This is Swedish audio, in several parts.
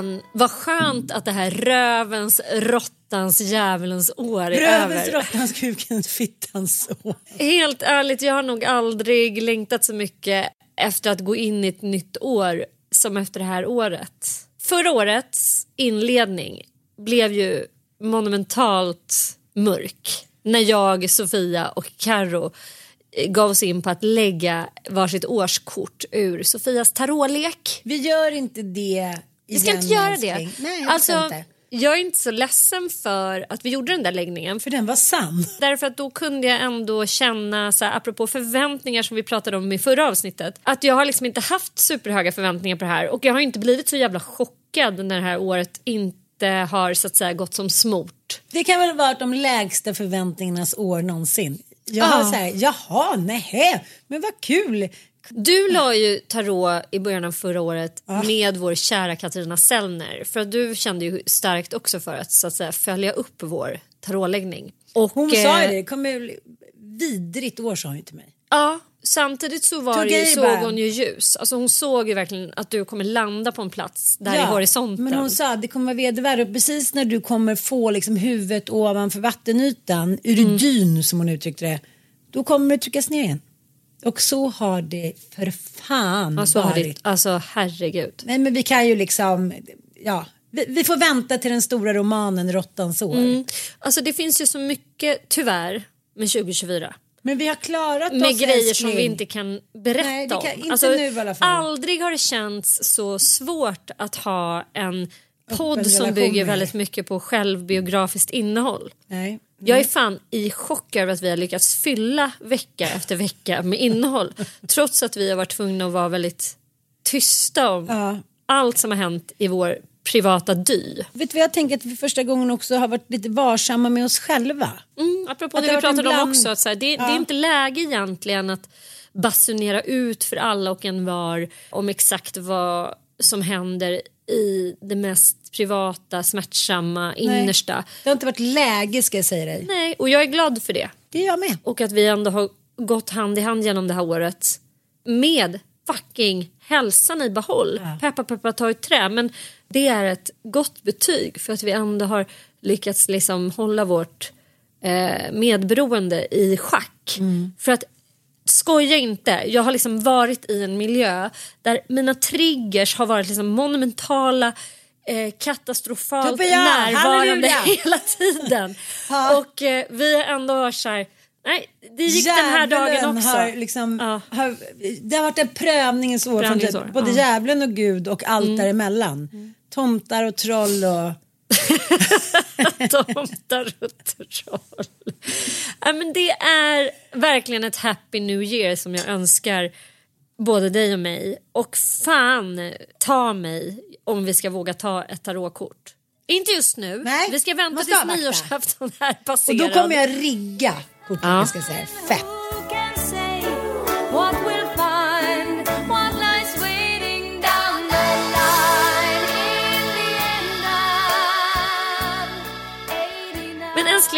Fan vad skönt att det här rövens, råttans, djävulens år är Rövens, över. råttans, kukens, fittans år. Helt ärligt, jag har nog aldrig längtat så mycket efter att gå in i ett nytt år som efter det här året. Förra årets inledning blev ju monumentalt mörk när jag, Sofia och Karo gav oss in på att lägga varsitt årskort ur Sofias tarotlek. Vi gör inte det Vi ska inte göra det. Nej, jag alltså, inte. jag är inte så ledsen för att vi gjorde den där läggningen. För den var sann. Därför att då kunde jag ändå känna, så här, apropå förväntningar som vi pratade om i förra avsnittet, att jag har liksom inte haft superhöga förväntningar på det här och jag har inte blivit så jävla chockad när det här året inte har så att säga gått som smort. Det kan väl vara de lägsta förväntningarnas år någonsin. Jag Ja. har så här, jaha, nej, men vad kul. Du la ju tarot i början av förra året med vår kära Katarina Sellner för att du kände ju starkt också för att, så att säga, följa upp vår tarotläggning. Och, Hon eh, sa ju det, det kommer vidrigt år sa hon ju till mig. Ja, samtidigt så var ju, såg hon ju ljus. Alltså hon såg ju verkligen att du kommer landa på en plats där i horisonten. Men hon sa att det kommer vara och precis när du kommer få liksom huvudet ovanför vattenytan, ur Mm. dyn som hon uttryckte det, då kommer det tryckas ner igen. Och så har det för fan alltså, varit. det, alltså herregud. Nej men vi kan ju liksom, ja, vi, vi får vänta till den stora romanen Råttans år. Mm. Alltså det finns ju så mycket tyvärr med 2024. Men vi har klarat med oss grejer som älskling. vi inte kan berätta Nej, kan- om. inte alltså, nu i alla fall. Aldrig har det känts så svårt att ha en podd som bygger med. väldigt mycket på självbiografiskt innehåll. Nej. Jag är fan i chock över att vi har lyckats fylla vecka efter vecka med innehåll trots att vi har varit tvungna att vara väldigt tysta om Ja. allt som har hänt i vår privata dy. Vet du vad jag tänker att vi för första gången också har varit lite varsamma med oss själva. Mm, apropå Att det det vi pratade en om bland- också, att så här, det, det är inte läge egentligen att basunera ut för alla och en var om exakt vad som händer i det mest privata, smärtsamma, innersta. Det har inte varit läge ska jag säga dig. Nej, och jag är glad för det. Det är jag med. Och att vi ändå har gått hand i hand genom det här året med fucking hälsan i behåll. Peppa peppa ta i trä. Men det är ett gott betyg för att vi ändå har lyckats liksom hålla vårt eh, medberoende i schack. För att skoja inte, jag har liksom varit i en miljö där mina triggers har varit liksom monumentala eh, katastrofalt Toppen, ja, närvarande halleluja. hela tiden. Och eh, vi har ändå varit så här, nej det gick den här dagen Djävulen också. Har liksom, Ja. har, det har varit en prövningens år från Prövningsår, typ, både ja. djävulen och Gud och allt däremellan. Tomtar och troll och... Tomtar och troll. Ja, men det är verkligen ett happy new year som jag önskar både dig och mig. Och fan ta mig om vi ska våga ta ett tarotkort. Inte just nu. Nej, vi ska vänta tills avvakta. nyårsafton är Och passerad. då kommer jag rigga kortet Ja. ska jag säga. Fett.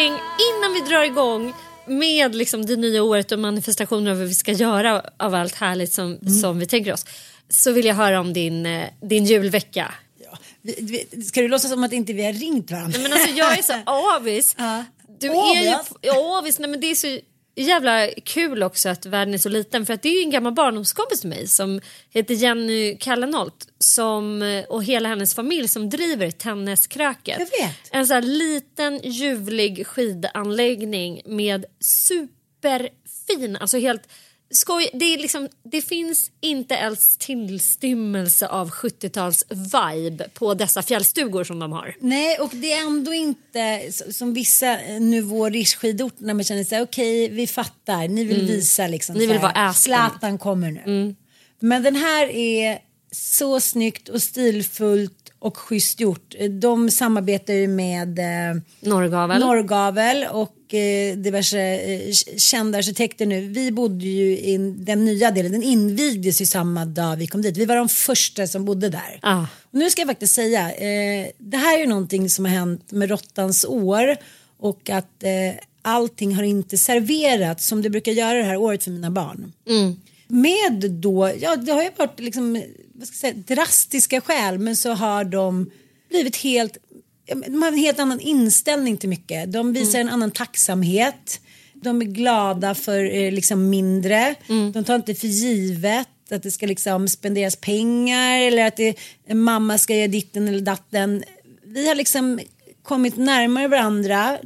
Älskling, innan vi drar igång med liksom det nya året och manifestationer av vad vi ska göra av allt härligt som, Mm. som vi tänker oss så vill jag höra om din, eh, din julvecka. Ja. Ska du låtsas som att inte vi har ringt varandra? Nej, men alltså, jag är så avis. Ja. Du Avis? är ju, avis. Nej, men det är så jävla kul också att världen är så liten för att det är ju en gammal barndomskompis till mig som heter Jenny Kallenholt som, och hela hennes familj som driver Tenniskröket. En så här liten ljuvlig skidanläggning med superfin, alltså helt skoj. Det, är liksom, det finns inte ens tillstymmelse av 70-tals vibe på dessa fjällstugor som de har. Nej, och det är ändå inte som vissa eh, nivå skidort när man känner sig okej, vi fattar, ni vill visa liksom. Mm. Ni vill här, vara. Zlatan kommer nu. Men den här är så snyggt och stilfullt och schysst gjort. De samarbetar ju med eh, Norrgavel. Norrgavel och eh, diverse eh, kända arkitekter nu. Vi bodde ju i den nya delen, den invigdes ju samma dag vi kom dit. Vi var de första som bodde där. Ah. Och nu ska jag faktiskt säga, eh, det här är ju någonting som har hänt med råttans år och att eh, allting har inte serverats som det brukar göra det här året för mina barn. Med då, ja det har ju varit liksom, vad ska jag säga, drastiska skäl men så har de blivit helt, de har en helt annan inställning till mycket. De visar en annan tacksamhet. De är glada för eh, liksom mindre. De tar inte för givet att det ska liksom spenderas pengar eller att det, mamma ska göra ditten eller datten. Vi har liksom kommit närmare varandra.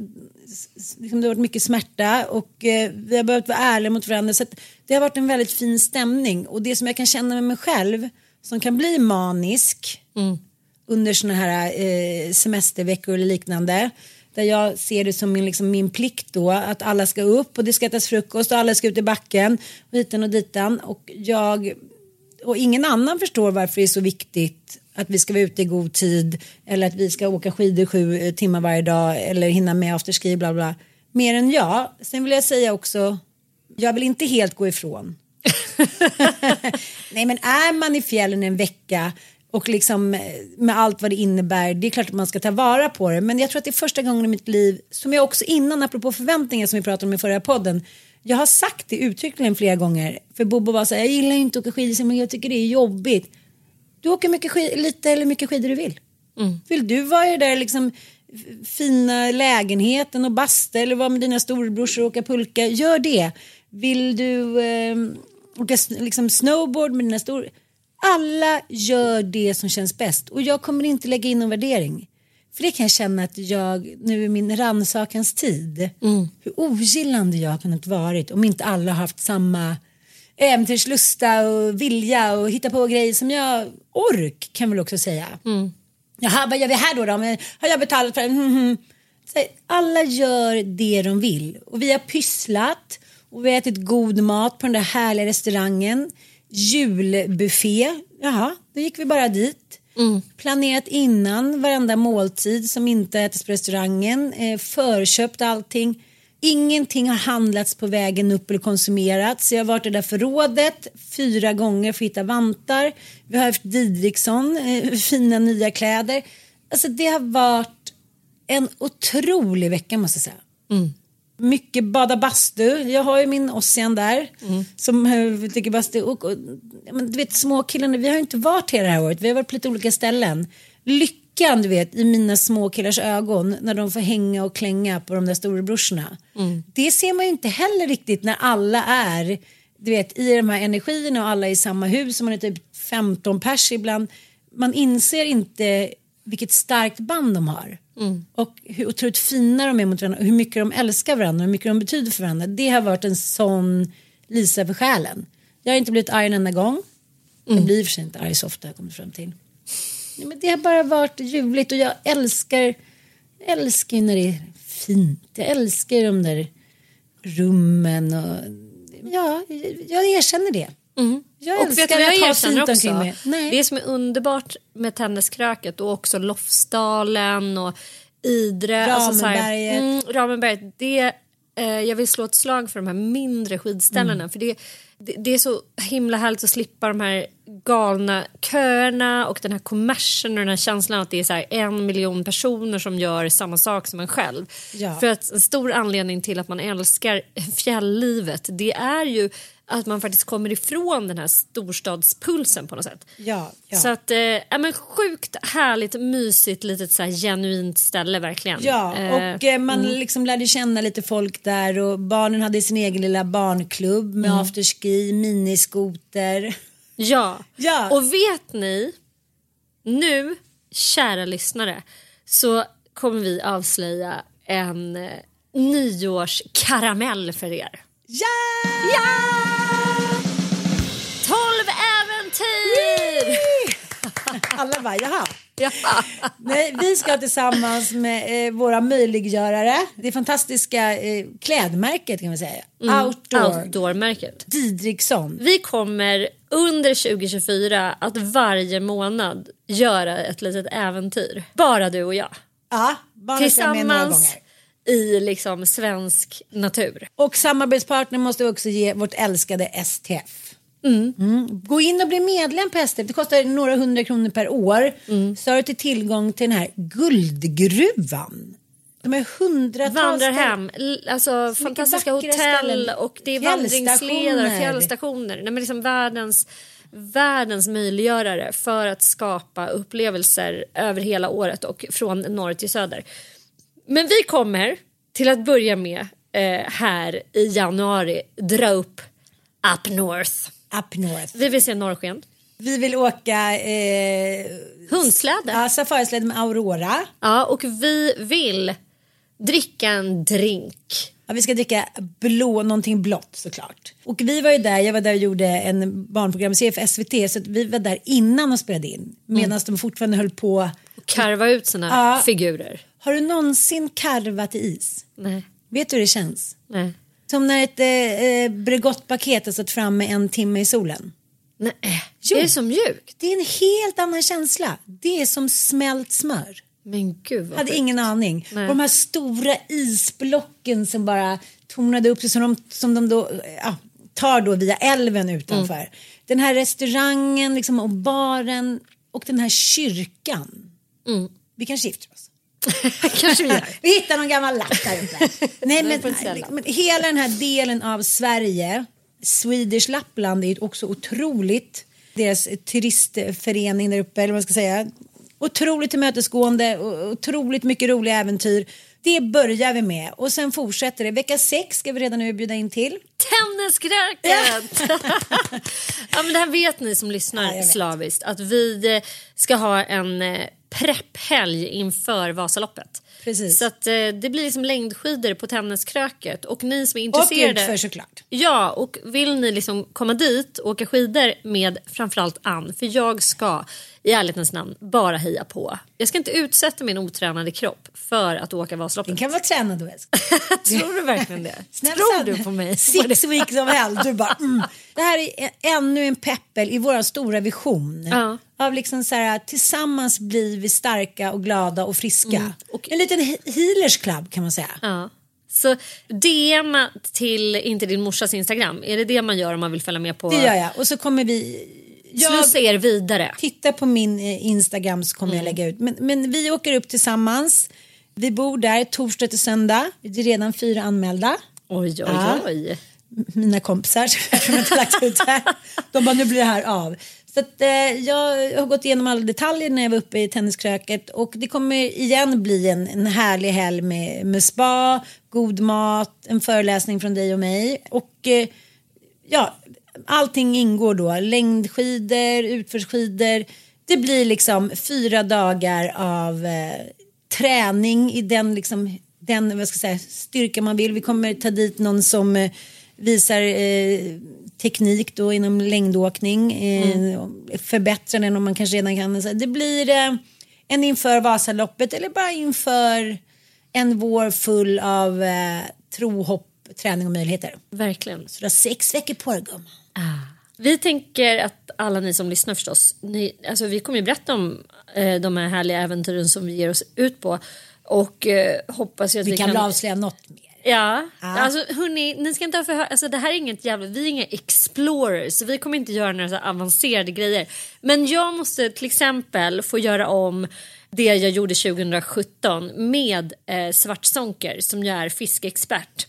Liksom det har varit mycket smärta och eh, vi har behövt vara ärliga mot varandra. Så det har varit en väldigt fin stämning och det som jag kan känna med mig själv som kan bli manisk under såna här eh, semesterveckor eller liknande. Där jag ser det som min, liksom, min plikt då att alla ska upp och det ska ätas frukost och alla ska ut i backen och hiten och ditan. Och jag och ingen annan förstår varför det är så viktigt att vi ska vara ute i god tid eller att vi ska åka skidor sju eh, timmar varje dag eller hinna med afterski bla bla. Mer än jag. Sen vill jag säga också, jag vill inte helt gå ifrån. Nej men är man i fjällen en vecka och liksom eh, med allt vad det innebär, det är klart att man ska ta vara på det. Men jag tror att det är första gången i mitt liv, som jag också innan, apropå förväntningar som vi pratade om i förra podden, Jag har sagt det uttryckligen flera gånger. För Bobo var så här, jag gillar inte att åka skidor men jag tycker det är jobbigt. Du åker mycket skid- lite eller mycket skidor du vill. Vill du vara i den där liksom fina lägenheten och basta eller vara med dina storebrorsor och åka pulka, gör det. Vill du eh, åka liksom snowboard med dina stor... Alla gör det som känns bäst och jag kommer inte lägga in någon värdering. För det kan jag känna att jag nu i min rannsakans tid, hur ogillande jag har kunnat varit om inte alla har haft samma äventyrslusta och vilja och hitta på grejer som jag ork kan väl också säga. Jaha, vad gör vi här då? då? Men, har jag betalat för det? Mhm. Så, alla gör det de vill och vi har pysslat och vi har ätit god mat på den där härliga restaurangen. Julbuffé, jaha, då gick vi bara dit. Planerat innan varenda måltid som inte äts på restaurangen. Eh, förköpt allting. Ingenting har handlats på vägen upp eller konsumerats. Jag har varit i det där förrådet fyra gånger för att hitta vantar. Vi har haft Didriksson, eh, fina nya kläder. Alltså det har varit en otrolig vecka måste jag säga. Mycket bada bastu. Jag har ju min Ossian där som eh, tycker bastu. Och, och, men, du vet småkillarna, vi har ju inte varit här det här året. Vi har varit på lite olika ställen. Lyckan du vet i mina småkillars ögon när de får hänga och klänga på de där storebrorsorna. Det ser man ju inte heller riktigt när alla är du vet, i de här energierna och alla är i samma hus och man är typ 15 pers ibland. Man inser inte vilket starkt band de har. Och hur otroligt fina de är mot varandra och hur mycket de älskar varandra och hur mycket de betyder för varandra. Det har varit en sån Lisa för själen. Jag har inte blivit arg en enda gång. Jag blir för sig inte arg så ofta jag kommer fram till. Nej, men det har bara varit ljuvligt och jag älskar, jag älskar när det är fint. Jag älskar de där rummen och ja, jag erkänner det. Jag Och vet du vad att jag erkänner också? Det som är underbart med Tenniskröket och också Lofsdalen och Idre. Alltså Ramenberget. mm, Ramenberget. Det, eh, jag vill slå ett slag för de här mindre skidställena. Mm. För det, det, det är så himla härligt att slippa de här galna köerna och den här kommersen och den här känslan att det är så en miljon personer som gör samma sak som en själv. Ja. För att en stor anledning till att man älskar fjälllivet det är ju att man faktiskt kommer ifrån den här storstadspulsen på något sätt. Ja, ja. Så att, eh, ja, men sjukt härligt, mysigt, litet så här genuint ställe verkligen. Ja, Eh, och eh, man liksom lärde känna lite folk där och barnen hade sin egen lilla barnklubb med afterski, miniskoter. ja. Ja. och vet ni, nu, kära lyssnare, så kommer vi avslöja en eh, nyårskaramell för er. Ja! Ja! 12 äventyr! Alla bara, jaha. Ja. Nej, vi ska tillsammans med eh, våra möjliggörare, det fantastiska eh, klädmärket kan man säga, Outdoor, Outdoor-märket. Didriksson. Vi kommer under 2024 att varje månad göra ett litet äventyr. Bara du och jag. Ja, några Tillsammans. I liksom svensk natur. Och samarbetspartner måste vi också ge vårt älskade STF. Mm. Gå in och bli medlem på STF. Det kostar några hundra kronor per år. Så har du till tillgång till den här guldgruvan. De är hundratals... Vandrar ställen. hem, l- alltså fantastiska hotell och det är vandringsledare, fjällstationer. Nej, men liksom världens, världens möjliggörare för att skapa upplevelser över hela året och från norr till söder. Men vi kommer till att börja med eh, här i januari dra upp up north. Up north. Vi vill se norrsken. Vi vill åka eh, Hundsläde. ja, safarisled med Aurora. Ja, och vi vill dricka en drink. Ja, vi ska dricka blå, någonting blått såklart. Och vi var ju där, jag var där och gjorde en barnprogramserie för SVT så att vi var där innan och spelade in. Medan de fortfarande höll på. Karva ut sina Ja. figurer. Har du någonsin karvat i is? Nej, Vet du hur det känns? nej. Som när ett eh, eh, Bregottpaket har stått framme en timme i solen. Nej, Jo. det är så mjukt. Det är en helt annan känsla. Det är som smält smör. Men gud vad hade sjukt. ingen aning. Nej. Och de här stora isblocken som bara tonade upp sig som de, som de då ja, tar då via älven utanför. Mm. Den här restaurangen liksom, och baren och den här kyrkan. Mm. Vi kanske gifter oss. Kanske vi gör. vi hittar någon gammal lapp där uppe. Nej, men, men hela den här delen av Sverige, Swedish Lappland är också otroligt. Deras turistförening där uppe, eller vad man ska säga. Otroligt tillmötesgående, otroligt mycket roliga äventyr. Det börjar vi med och sen fortsätter det. Vecka sex ska vi redan nu bjuda in till. Tenniskröket! ja, men det här vet ni som lyssnar Ja, slaviskt att vi eh, ska ha en eh, prepphelg inför Vasaloppet. Precis. Så att, eh, det blir liksom längdskidor på Tenniskröket och ni som är Och intresserade utför såklart. Ja, och vill ni liksom komma dit och åka skidor med framförallt Ann, för jag ska i ärlighetens namn bara heja på. Jag ska inte utsätta min otränade kropp för att åka Vasaloppet. Den kan vara tränad älskling. Tror du verkligen det? Tror du på mig? Six weeks of hell. Du bara, mm. Det här är ä- ännu en peppel i vår stora vision. Ja. Av liksom så här, tillsammans blir vi starka och glada och friska. Mm. Och- En liten he- healers club kan man säga. Ja. Så DM till inte din morsas Instagram. Är det det man gör om man vill följa med på Det gör jag. Och så kommer vi... Jag Slussa er vidare? tittar på min eh, Instagram så kommer jag Mm. lägga ut. Men, men vi åker upp tillsammans. Vi bor där torsdag till söndag. Det är redan fyra anmälda. Oj, oj, Ja. oj. mina kompisar som jag inte lagt ut här. De bara, nu blir det här av. Så att, eh, jag har gått igenom alla detaljer när jag var uppe i tenniskröket och det kommer igen bli en, en härlig helg med, med spa, god mat, en föreläsning från dig och mig och eh, ja, allting ingår då. Längdskidor, utförsskidor. Det blir liksom fyra dagar av eh, träning i den, liksom, den vad ska jag säga, styrka man vill. Vi kommer ta dit någon som eh, visar eh, teknik då inom längdåkning. Eh, Förbättra den om man kanske redan kan. Det blir eh, en inför Vasaloppet eller bara inför en vår full av eh, tro, hopp, träning och möjligheter. Verkligen. Så du har sex veckor på dig gumman. Vi tänker att alla ni som lyssnar förstås, ni, alltså vi kommer ju berätta om eh, de här härliga äventyren som vi ger oss ut på. Och eh, hoppas ju att vi, Vi kan väl avslöja något mer. Ja, Ja. alltså hörni, ni ska inte ha för alltså det här är inget jävla, vi är inga explorers, vi kommer inte göra några så avancerade grejer. Men jag måste till exempel få göra om det jag gjorde 2017 med eh, Svartsonker som jag är fiskeexpert.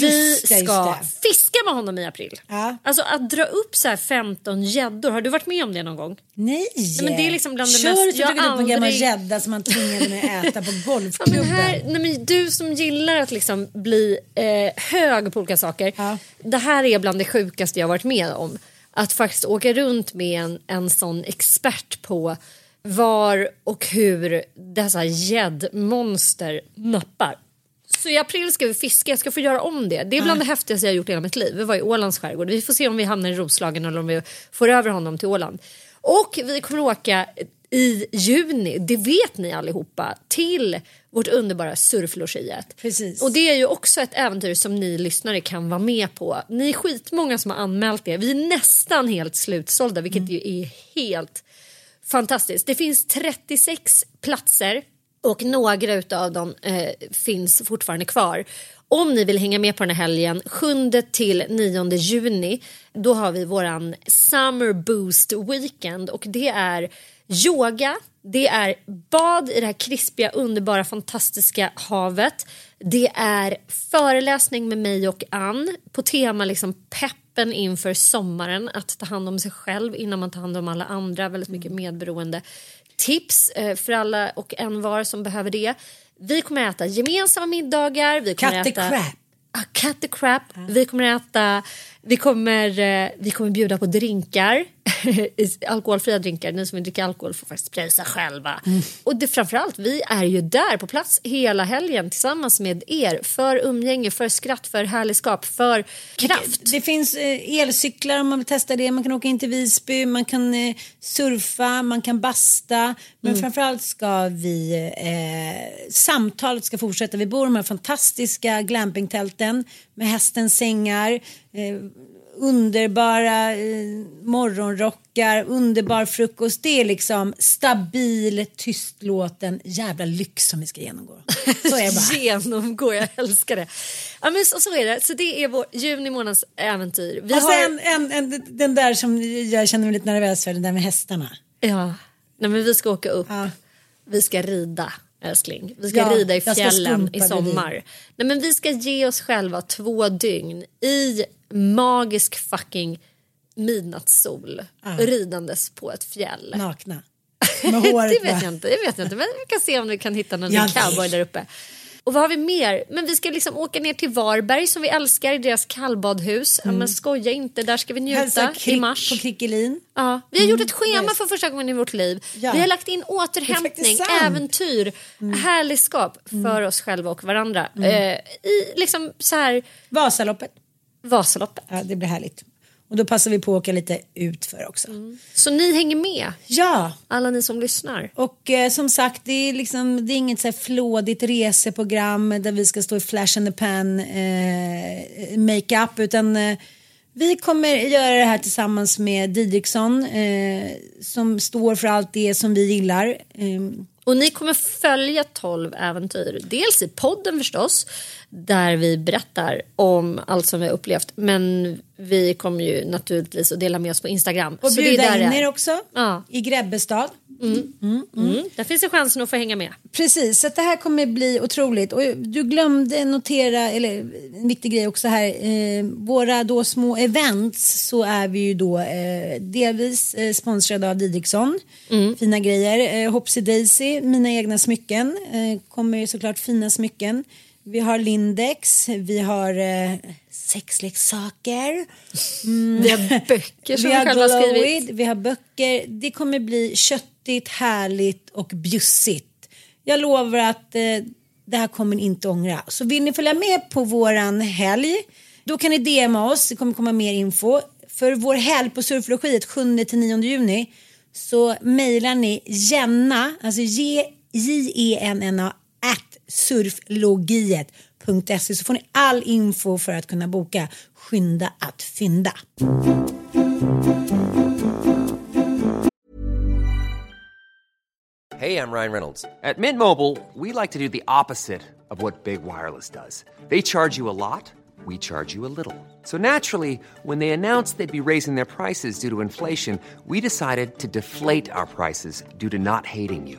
Vi det, ska fiska med honom i april. Ja. Alltså att dra upp så här 15 gäddor, har du varit med om det någon gång? Nej! men det är liksom bland det Kör mest- du tog upp en gammal aldrig- gädda som man tvingade mig att äta på Ja, men golfklubben. här, nej, men du som gillar att liksom bli eh, hög på olika saker. Ja. Det här är bland det sjukaste jag varit med om. Att faktiskt åka runt med en, en sån expert på var och hur dessa gäddmonster nappar. Så i april ska vi fiska, jag ska få göra om det. Det är bland det häftigaste jag gjort i hela mitt liv. Vi var i Ålands skärgård. Vi får se om vi hamnar i Roslagen eller om vi får över honom till Åland. Och vi kommer åka i juni, det vet ni allihopa, till vårt underbara surflogiet. Precis. Och det är ju också ett äventyr som ni lyssnare kan vara med på. Ni är skitmånga som har anmält det. Vi är nästan helt slutsålda vilket ju är helt fantastiskt. Det finns 36 platser och några av dem eh, finns fortfarande kvar. Om ni vill hänga med på den här helgen 7 till 9 juni då har vi våran Summer Boost Weekend och det är yoga, det är bad i det här krispiga, underbara, fantastiska havet. Det är föreläsning med mig och Ann på tema liksom peppen inför sommaren. Att ta hand om sig själv innan man tar hand om alla andra. Väldigt mycket medberoende tips eh, för alla och en var som behöver det. Vi kommer äta gemensamma middagar. Vi kommer Cut the äta... crap. Ah, cut the crap. Vi kommer äta, vi kommer, eh, vi kommer bjuda på drinkar. Alkoholfria drinkar. Ni som vill dricka alkohol får faktiskt pröjsa själva. Och det, framförallt, vi är ju där på plats hela helgen tillsammans med er. För umgänge, för skratt, för härligskap, för kraft. Det finns eh, elcyklar om man vill testa det. Man kan åka in till Visby, man kan eh, surfa, man kan basta. Men Mm. framförallt ska vi... Eh, samtalet ska fortsätta. Vi bor i de här fantastiska glampingtälten med hästens sängar. Underbara eh, morgonrockar, underbar frukost. Det är liksom stabil, tystlåten jävla lyx som vi ska genomgå. Så är bara. Genomgå, jag älskar det. Ja, men så, så är det. Så det är vår juni månads äventyr. Vi Och har... sen en, en, den där som jag känner mig lite nervös för, den där med hästarna. Ja, Nej, men vi ska åka upp. Ja. Vi ska rida älskling. Vi ska Ja, rida i fjällen i sommar. Nej, men vi ska ge oss själva två dygn i magisk fucking midnattssol ridandes på ett fjäll. Nakna. Med håret det vet jag inte. Det vet jag inte. Men vi kan se om vi kan hitta någon liten cowboy där uppe. Och vad har vi mer? Men vi ska liksom åka ner till Varberg som vi älskar i deras kallbadhus. Ja, men skoja inte, där ska vi njuta i mars. på Krickelin. Ja, vi har gjort ett Mm, schema nice. för första gången i vårt liv. Ja. Vi har lagt in återhämtning, sant. Mm. äventyr, härligskap för oss själva och varandra. Eh, I liksom så här Vasaloppet. Vasaloppet. Ja, det blir härligt. Och då passar vi på att åka lite utför också. Så ni hänger med, Ja, alla ni som lyssnar. och eh, som sagt det är, liksom, det är inget så här flådigt reseprogram där vi ska stå i flash in the pan eh, makeup utan eh, vi kommer göra det här tillsammans med Didriksson eh, som står för allt det som vi gillar. Och ni kommer följa 12 äventyr. Dels i podden förstås, där vi berättar om allt som vi har upplevt. Men vi kommer ju naturligtvis att dela med oss på Instagram. och bjuda in er också Ja. i Grebbestad. Mm. Där finns det chansen att få hänga med. Precis, så det här kommer bli otroligt. Och du glömde notera, eller en viktig grej också här, eh, våra då små events så är vi ju då eh, delvis eh, sponsrade av Didriksson. Fina grejer. Eh, Hopsy Daisy, mina egna smycken, eh, kommer ju såklart fina smycken. Vi har Lindex, vi har sexleksaker. Vi har böcker som Vi själva har skrivit. Vi har böcker. Det kommer bli köttigt, härligt och bjussigt. Jag lovar att eh, det här kommer ni inte ångra. Så vill ni följa med på våran helg då kan ni DMa oss. Det kommer komma mer info. För vår helg på surflogiet 7-9 juni så mejlar ni Jenna, alltså J-E-N-N-A at surflogiet.se så får ni all info för att kunna boka. Skynda att fynda. Hej, jag Ryan Reynolds. På Mint Mobile, we like to do the opposite of what Big Wireless does. They charge you a lot, we charge you a little. So naturally, when they announced they'd be raising their prices due to inflation, we decided to deflate our prices due to not hating you.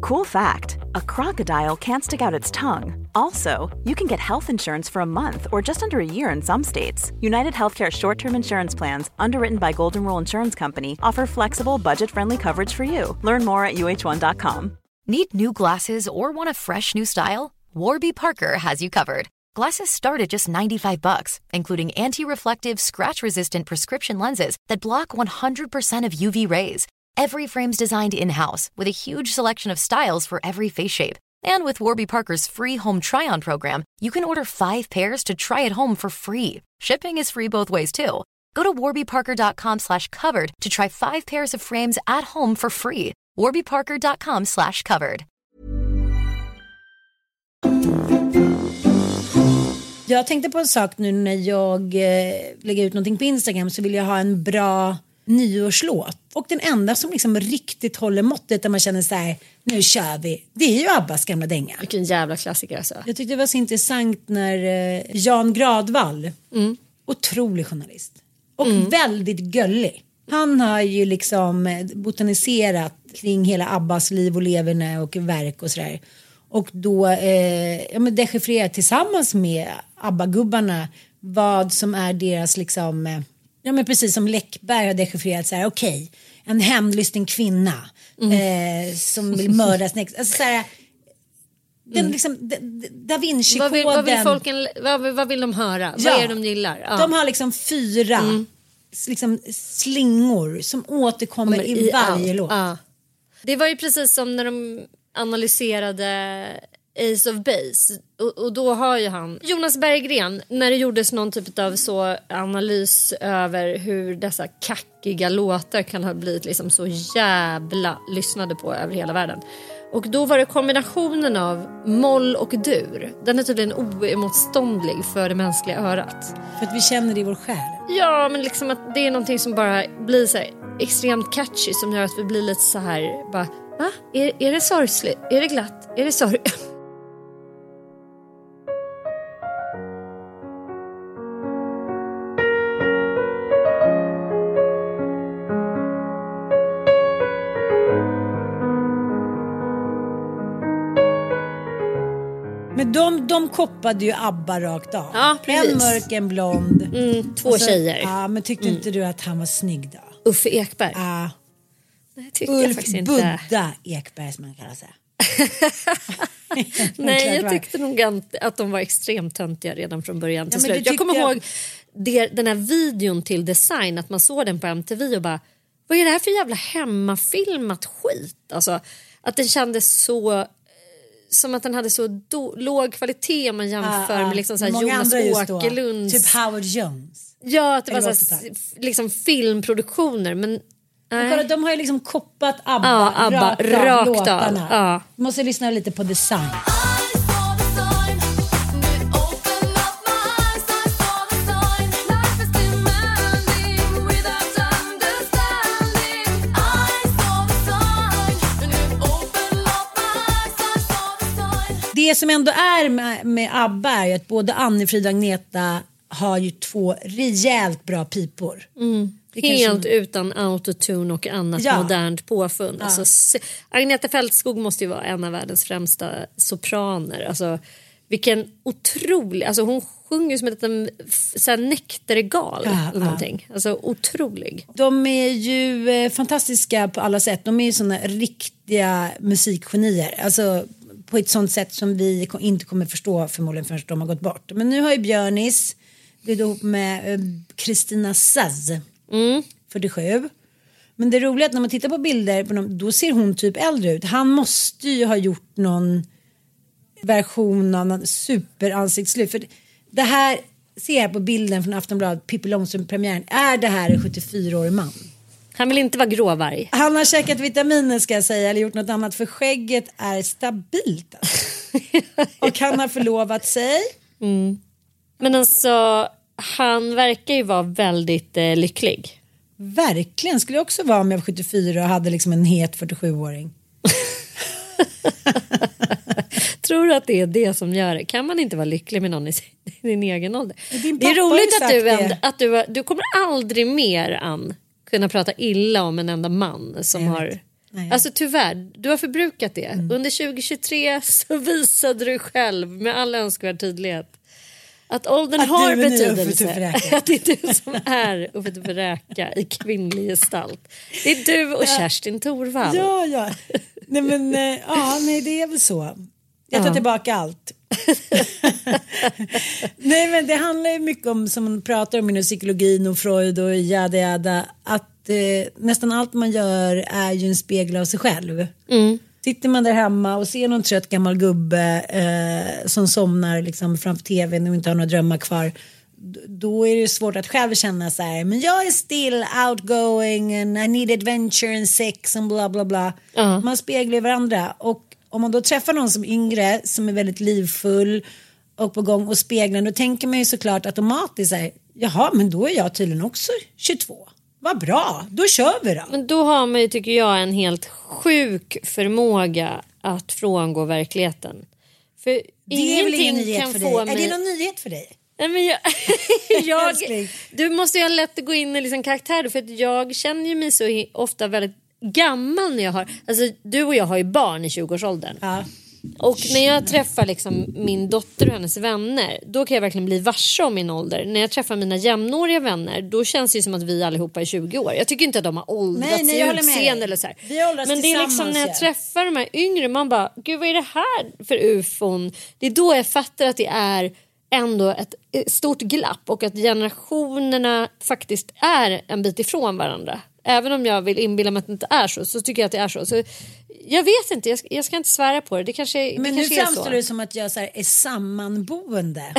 Cool fact a crocodile can't stick out its tongue. Also, you can get health insurance for a month or just under a year in some states. United Healthcare short term insurance plans, underwritten by Golden Rule Insurance Company, offer flexible, budget friendly coverage for you. Learn more at uh1.com. Need new glasses or want a fresh new style? Warby Parker has you covered. Glasses start at just 95 bucks, including anti-reflective, scratch-resistant prescription lenses that block 100% of UV rays. Every frame's designed in-house with a huge selection of styles for every face shape. And with Warby Parker's free home try-on program, you can order five pairs to try at home for free. Shipping is free both ways too. Go to warbyparker.com slash covered to try five pairs of frames at home for free. warbyparker.com slash covered. Jag tänkte på en sak nu när jag eh, lägger ut någonting på Instagram så vill jag ha en bra nyårslåt. Och den enda som liksom riktigt håller måttet där man känner så här, nu kör vi. Det är ju Abbas gamla dänga. Vilken jävla klassiker alltså. Jag tyckte det var så intressant när eh, Jan Gradvall, otrolig journalist och väldigt gullig. Han har ju liksom eh, botaniserat kring hela Abbas liv och leverne och verk och sådär. Och då eh, ja, men dechiffrerat tillsammans med ABBA-gubbarna vad som är deras liksom, eh, ja men precis som Läckberg har dechiffrerat så här, okej, en hämndlysten kvinna eh, som vill mörda sin ex. Alltså, så här, den liksom, da, Vad Vinci-koden. vill, vad, vill folken, vad, vill- vad vill de höra? Ja. Vad är det de gillar? Ja. De har liksom fyra s- liksom, slingor som återkommer Kommer i, varje allt. låt. Ja. Det var ju precis som när de analyserade Ace of Base och, och då har ju han Jonas Berggren när det gjordes någon typ av så analys över hur dessa kackiga låtar kan ha blivit liksom så jävla lyssnade på över hela världen. Och då var det kombinationen av moll och dur. Den är tydligen oemotståndlig för det mänskliga örat. För att vi känner det i vår själ. Ja, men liksom att det är någonting som bara blir så här extremt catchy som gör att vi blir lite så här bara Va? Är, är det sorgligt? Är det glatt? Är det sorg? koppade ju ABBA rakt av. Ja, precis. en mörk, en blond. Mm, två så- tjejer. Mm. Ja, men tyckte inte du att han var snygg då? Uffe Ekberg. Ja. Nej, tycker jag Ulf faktiskt inte. Budda Ekberg som man kallar sig. Nej, jag tyckte nog att, de var extremt töntiga redan från början till Ja, slut. Jag kommer jag- ihåg det, den här videon till Design, att man såg den på MTV och bara vad är det här för jävla hemmafilmat skit? Alltså, att den kändes så som att den hade så do, låg kvalitet om man jämför Ja, ja. med liksom så här Jonas. Åkerlunds... Typ Howard Jones. ja, att det var eller så här, 80-tal. s- liksom filmproduktioner men Men kolla, de har ju liksom koppat ABBA, Ja, ABBA, rakt, rakt av. Ja. Måste lyssna lite på design. Det som ändå är med, med ABBA är att både Annie-Frid och Agneta har ju två rejält bra pipor. Kanske- Helt utan autotune och annat Ja. modernt påfund. Alltså, se- Agneta Fältskog måste ju vara en av världens främsta sopraner. Alltså, vilken otrolig... Alltså, hon sjunger ju som ett en, så här nektargal. Ja, eller ja. Alltså, otrolig. De är ju eh, fantastiska på alla sätt. De är ju såna riktiga musikgenier. Alltså på ett sånt sätt som vi inte kommer förstå förmodligen förrän de har gått bort. Men nu har ju Björnis blivit ihop med eh, Kristina Saz. 47. Men det roliga är att när man tittar på bilder på dem, då ser hon typ äldre ut. Han måste ju ha gjort någon version av någon superansiktslyft. För det här ser jag på bilden från Aftonbladet, Pippi Långstrump-premiären. Är det här en 74-årig man? Han vill inte vara gråvarg. Han har käkat vitaminer ska jag säga eller gjort något annat för skägget är stabilt. Alltså. Och han har förlovat sig. Men alltså, han verkar ju vara väldigt eh, lycklig. Verkligen, skulle jag också vara om jag var 74 och hade liksom en het 47-åring. Tror du att det är det som gör det? Kan man inte vara lycklig med någon i sin, i din egen ålder? Det är roligt att du, änd- att du, du kommer aldrig mer, Ann, kunna prata illa om en enda man som Jag har... Nej. Mm. Alltså tyvärr, du har förbrukat det. Under 2023 så visade du själv med all önskvärd tydlighet att åldern Att har betydelse. Att det är du som är Uffe Tuffe-Räka i kvinnlig gestalt. Det är du och Kerstin Thorvall. Ja, ja. Nej men, eh, ja, nej det är väl så. Jag tar Ja. tillbaka allt. nej men det handlar ju mycket om, som man pratar om inom psykologin och Freud och jada jada, att eh, nästan allt man gör är ju en spegel av sig själv. Sitter man där hemma och ser någon trött gammal gubbe eh, som somnar liksom framför tvn och inte har några drömmar kvar. Då är det svårt att själv känna så här, men jag är still outgoing and I need adventure and sex and bla bla bla. Man speglar varandra och om man då träffar någon som är yngre som är väldigt livfull och på gång och speglar då tänker man ju såklart automatiskt så här, jaha men då är jag tydligen också 22. Vad bra, då kör vi då. Men då har man ju, tycker jag, en helt sjuk förmåga att frångå verkligheten. För Det är väl ingen nyhet kan för dig? mig... Är det någon nyhet för dig? Nej, men jag, jag, du måste ju ha lätt att gå in i liksom karaktär för att jag känner ju mig så ofta väldigt gammal när jag har, alltså du och jag har ju barn i 20-årsåldern. Ja. Och när jag träffar liksom min dotter och hennes vänner då kan jag verkligen bli varse om min ålder. När jag träffar mina jämnåriga vänner då känns det som att vi allihopa är 20 år. Jag tycker inte att de har åldrats Nej, i utseende eller så här. Men det är liksom när jag ja. träffar de här yngre man bara gud vad är det här för ufon? Det är då jag fattar att det är ändå ett stort glapp och att generationerna faktiskt är en bit ifrån varandra. Även om jag vill inbilla mig att det inte är så, så tycker jag att det är så. så jag vet inte, jag ska, jag ska inte svära på det. Det kanske, det Men nu kanske är så. framstår det som att jag så är sammanboende.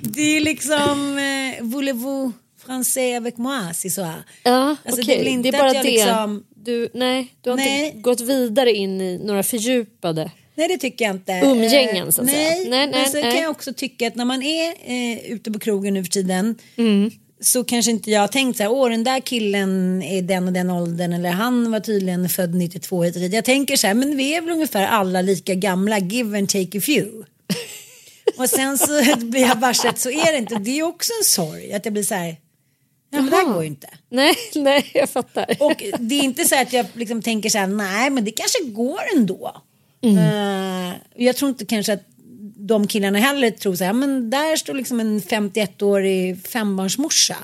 det är liksom eh, voulez-vous français avec moi, si så. Ja, Alltså, okej. det det är bara det. liksom- Du, nej, du har Nej. inte gått vidare in i några fördjupade. Nej det tycker jag inte. Umgängen, Eh, så att nej, säga. Nej, nej, men så nej. kan jag också tycka att när man är eh, ute på krogen nu för tiden Mm. Så kanske inte jag har tänkt så här, åh den där killen är den och den åldern eller han var tydligen född 92 hit och dit. Jag tänker så här, men vi är väl ungefär alla lika gamla, give and take a few. och sen så blir jag varse att så är det inte. Det är också en sorg att jag blir så här, ja men det här går ju inte. Nej, nej, jag fattar. Och det är inte så att jag liksom tänker så här, nej men det kanske går ändå. Mm. Eh, jag tror inte kanske att de killarna heller tror så här, men där står liksom en 51-årig fembarnsmorsa.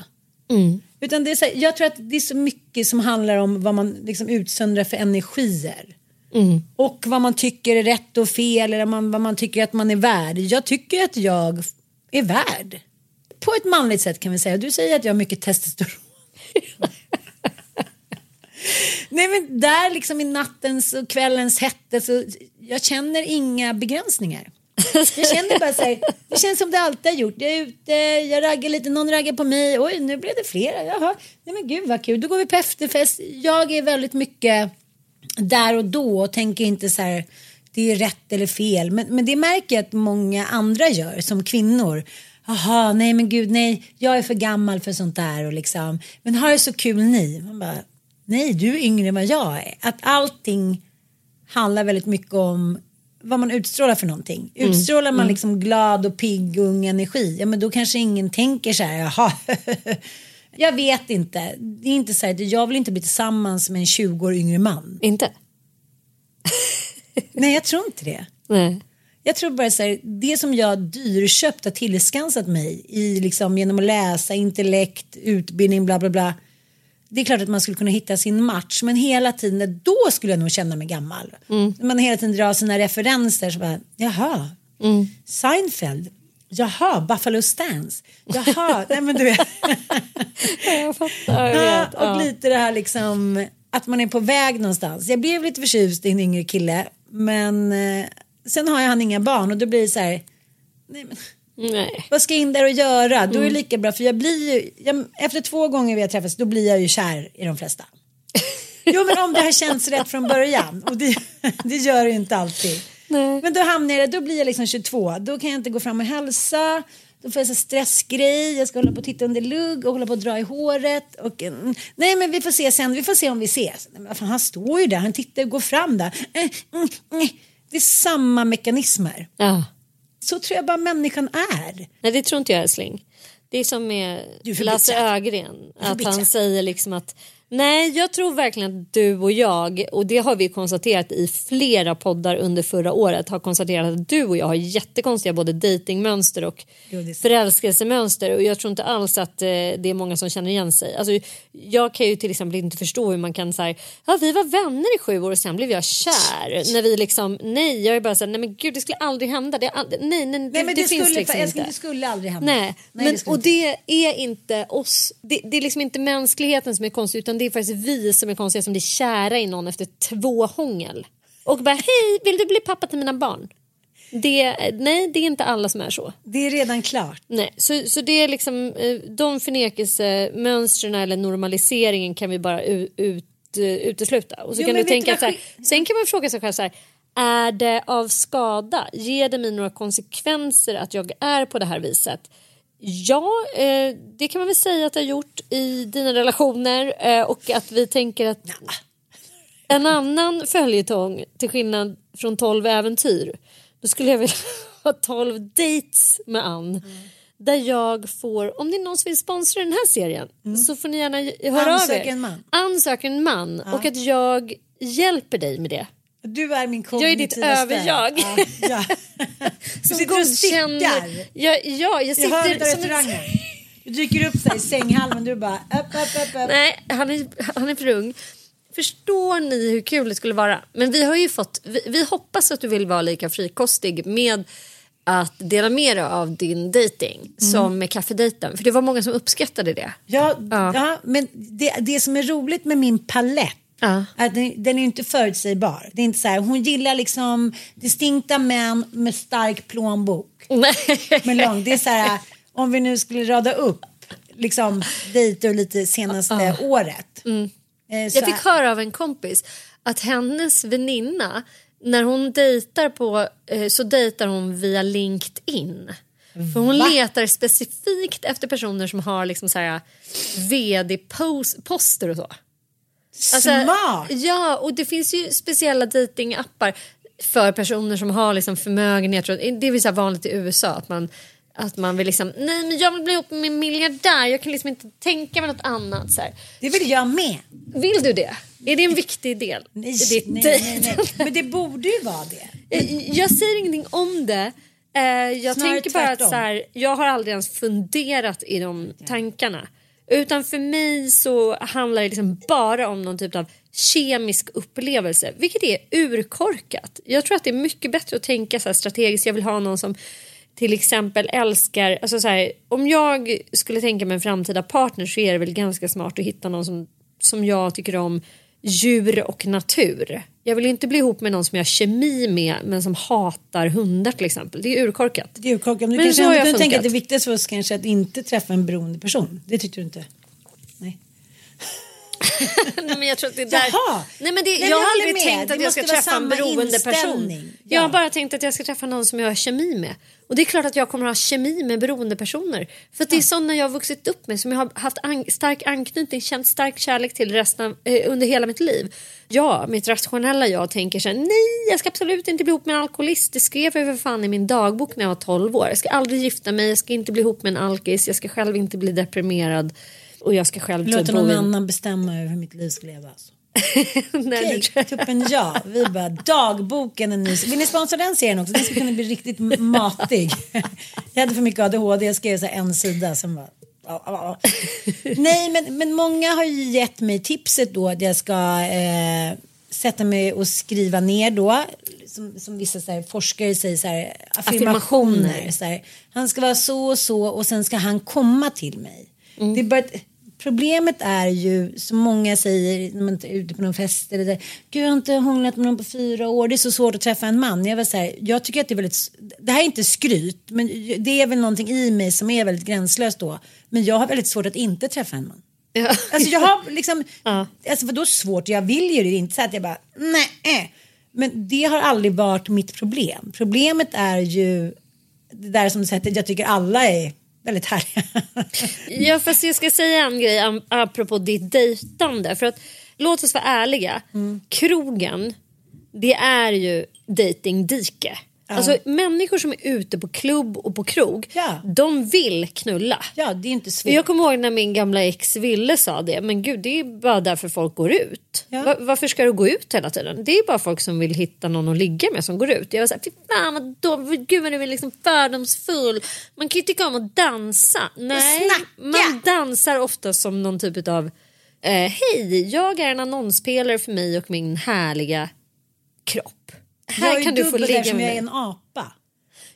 Mm. Utan det är så här, jag tror att det är så mycket som handlar om vad man liksom utsöndrar för energier. Mm. Och vad man tycker är rätt och fel eller vad man tycker att man är värd. Jag tycker att jag är värd. På ett manligt sätt kan vi säga. Du säger att jag har mycket testosteron. Nej men där liksom i nattens och kvällens hette så jag känner inga begränsningar. Jag känner bara så här, det känns som det alltid har gjort. Jag är ute, jag raggar lite, någon raggar på mig. Oj, nu blev det flera. Jaha, nej men gud vad kul. Då går vi på efterfest. Jag är väldigt mycket där och då och tänker inte så här, det är rätt eller fel. Men, men det märker jag att många andra gör som kvinnor. Jaha, nej men gud, nej, jag är för gammal för sånt där och liksom, men har det så kul ni? Man bara, nej, du är yngre än vad jag är. Att allting handlar väldigt mycket om vad man utstrålar för någonting. Utstrålar man liksom glad och pigg och ung energi, ja men då kanske ingen tänker så här, jaha. jag vet inte. Det är inte så här, jag vill inte bli tillsammans med en 20 år yngre man. Inte? Nej, jag tror inte det. Nej. Jag tror bara så här, det som jag dyrköpt har tillskansat mig i liksom genom att läsa, intellekt, utbildning, bla bla bla. Det är klart att man skulle kunna hitta sin match, men hela tiden, då skulle jag nog känna mig gammal. Man hela tiden drar sina referenser, så bara, jaha, Seinfeld, jaha, Buffalo Stance, jaha, nej men du vet. Jag fattar. Jag Ja, vet. och Ja. lite det här liksom att man är på väg någonstans. Jag blev lite förtjust i en yngre kille men eh, sen har jag han inga barn och då blir det så här. Nej, men, Nej. vad ska jag in där och göra? Då är Mm. det lika bra för jag blir ju, jag, efter två gånger vi har träffats då blir jag ju kär i de flesta. Jo men om det har känts rätt från början och det, det gör det ju inte alltid. Men då hamnar jag, då blir jag liksom 22, då kan jag inte gå fram och hälsa. Då får jag så stressgrej, jag ska hålla på och titta under lugg och hålla på och dra i håret. Och, mm, nej men vi får se sen, vi får se om vi ses. Nej, men fan, han står ju där, han tittar och går fram där. Eh, mm, mm. Det är samma mekanismer. Ja. Så tror jag bara människan är. Nej, det tror inte jag älskling. Det är som med Lasse. Ögren. Att han säger liksom att nej, jag tror verkligen att du och jag, och det har vi konstaterat i flera poddar under förra året, har konstaterat att du och jag har jättekonstiga både datingmönster och det så. förälskelsemönster och jag tror inte alls att eh, det är många som känner igen sig. Alltså, jag kan ju till exempel inte förstå hur man kan säga ja vi var vänner i sju år och sen blev jag kär. När vi liksom, nej jag är bara så här, nej men gud det skulle aldrig hända. Det, aldrig, nej, nej, Nej men det, det finns skulle, liksom älskling, inte. det skulle aldrig hända. Nej, Nej, men, det och det är inte oss. Det, det är liksom inte mänskligheten som är konstig utan det är faktiskt vi som är konstiga som blir kära i någon efter två hångel. Och bara hej, vill du bli pappa till mina barn? Det, nej, det är inte alla som är så. Det är redan klart. Nej, så, så det är liksom eh, de förnekelsemönstren eller normaliseringen kan vi bara u, ut, eh, utesluta. Och så Jo, kan du tänka så här, sen kan man fråga sig själv så här, är det av skada? Ger det mig några konsekvenser att jag är på det här viset? Ja, eh, det kan man väl säga att det har gjort i dina relationer eh, och att vi tänker att en annan följetong till skillnad från 12 äventyr då skulle jag vilja ha 12 dates med Ann. Där jag får, om det är någon som vill sponsra den här serien så får ni gärna höra Ann av er. en man. Ann söker en man och att jag hjälper dig med det. Du är min Jag är ditt kognitiva överjag. Ja, ja. Som godkänner- Ja, ja, jag Jag hör sitter det som restaurangen. Du dyker upp sig i sänghalmen du bara upp, upp, upp, upp. Nej, han är, han är för ung. Förstår ni hur kul det skulle vara? Men vi har ju fått, vi, vi hoppas att du vill vara lika frikostig med att dela med dig av din dating som med kaffedejten. För det var många som uppskattade det. Ja, Ja. ja. men det, det som är roligt med min palett Ja. att den, den är inte förutsägbar. Det är inte så här, hon gillar liksom distinkta män med stark plånbok. Med lång. Det är så här, om vi nu skulle rada upp liksom dejter lite senaste året. Eh, så Jag fick höra av en kompis att hennes väninna när hon dejtar på eh, så dejtar hon via LinkedIn. För hon Va? letar specifikt efter personer som har liksom så här vd-poster och så. Alltså, Smart! Ja, och det finns ju speciella datingappar för personer som har liksom förmögenhet. Det är väl så vanligt i USA att man, att man vill liksom, nej men jag vill bli ihop med en miljardär, jag kan liksom inte tänka mig något annat. Så här. Det vill jag med. Vill du det? Är det en viktig del Nej, nej, nej, nej. Men det borde ju vara det. Jag- Jag säger ingenting om det. Eh, Jag Snarare tänker bara att tvärtom. så här, jag har aldrig ens funderat i de tankarna. Utan för mig så handlar det liksom bara om någon typ av kemisk upplevelse. Vilket är urkorkat. Jag tror att det är mycket bättre att tänka så här strategiskt. Jag vill ha någon som till exempel älskar... Alltså så här, om jag skulle tänka mig en framtida partner så är det väl ganska smart att hitta någon som, som jag tycker om djur och natur. Jag vill inte bli ihop med någon som jag har kemi med men som hatar hundar till exempel. Det är urkorkat. Det är ju korkat. Men Men så har jag tänka att det viktigaste för oss kanske att inte träffa en beroende person. Det tyckte du inte? Nej. Men jag tror att det är där... Jaha. Nej, men det, Nej, jag har aldrig med. tänkt Det att jag ska träffa en beroende person. inställning. Jag har Ja. bara tänkt att jag ska träffa någon som jag har kemi med. Och det är klart att jag kommer ha kemi med beroende personer. För att det är sådana jag har vuxit upp med som jag har haft an- stark anknytning, känt stark kärlek till resten av, eh, under hela mitt liv. Ja, mitt rationella jag tänker så här, nej jag ska absolut inte bli ihop med en alkoholist. Det skrev jag för fan i min dagbok när jag var 12 år. Jag ska aldrig gifta mig, jag ska inte bli ihop med en alkis, jag ska själv inte bli deprimerad. Och jag ska själv typ Låta bo någon annan bestämma över hur mitt liv ska levas. Det Okej, jag- tuppen ja. Vi bara dagboken en ny. Vill ni sponsra den serien också? Den skulle kunna bli riktigt matig. Jag hade för mycket ADHD. Jag skrev så en sida som var. Nej men, men många har ju gett mig tipset då att jag ska eh, sätta mig och skriva ner då som, som vissa här, forskare säger så här, affirmationer. Affirmationer. Så här, han ska vara så och så och sen ska han komma till mig. Det är bara ett, Problemet är ju, som många säger när man är ute på någon fest eller där, Gud jag har inte hånglat med någon på fyra år, det är så svårt att träffa en man. Jag, var så här, jag tycker att det är väldigt, det här är inte skryt, men det är väl någonting i mig som är väldigt gränslöst då. Men jag har väldigt svårt att inte träffa en man. Ja. Alltså jag har liksom, alltså vadå svårt, jag vill ju det, inte så att jag bara nej. Men det har aldrig varit mitt problem. Problemet är ju det där som du säger, jag tycker alla är väldigt härliga. Ja fast jag ska säga en grej apropå ditt dejtande. För att låt oss vara ärliga. Mm. Krogen det är ju datingdike. Alltså människor som är ute på klubb och på krog. Ja. De vill knulla. ja, det är inte svårt. Jag kommer ihåg när min gamla ex Ville sa det. Men gud det är bara därför folk går ut. Ja. Va- varför ska du gå ut hela tiden? Det är bara folk som vill hitta någon att ligga med som går ut. Jag var såhär, fy fan vad då, gud vad du är liksom fördomsfull. Man kan ju tycka om att dansa. Nej, man dansar ofta som någon typ av eh, hej, jag är en annonspelare för mig och min härliga kropp. Jag Här är kan du få dubbel ligga med jag är mig. en apa.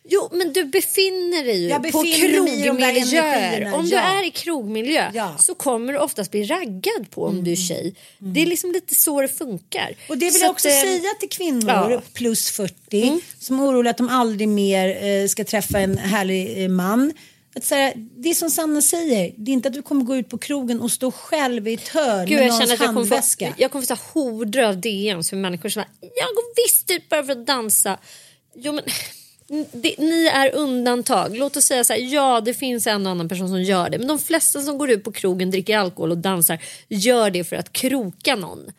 Jo, men du befinner dig ju Jag på krogmiljöer. Om du är i krogmiljö Ja. Mm. så kommer du oftast bli raggad på om du är tjej. Det är liksom lite så det funkar. Och det vill Så jag att, också eh, säga till kvinnor ja. Mm. plus 40 som är oroliga att de aldrig mer eh, ska träffa en härlig eh, man. Att säga, det är som Sanna säger, det är inte att du kommer gå ut på krogen och stå själv i ett hörn Gud, med jag någons jag få, handväska. jag kommer få horder av DMs för människor som bara, jag går visst ut bara för att dansa. Jo, men, det, ni är undantag. Låt oss säga så här, ja det finns en och annan person som gör det. Men de flesta som går ut på krogen, dricker alkohol och dansar gör det för att kroka någon.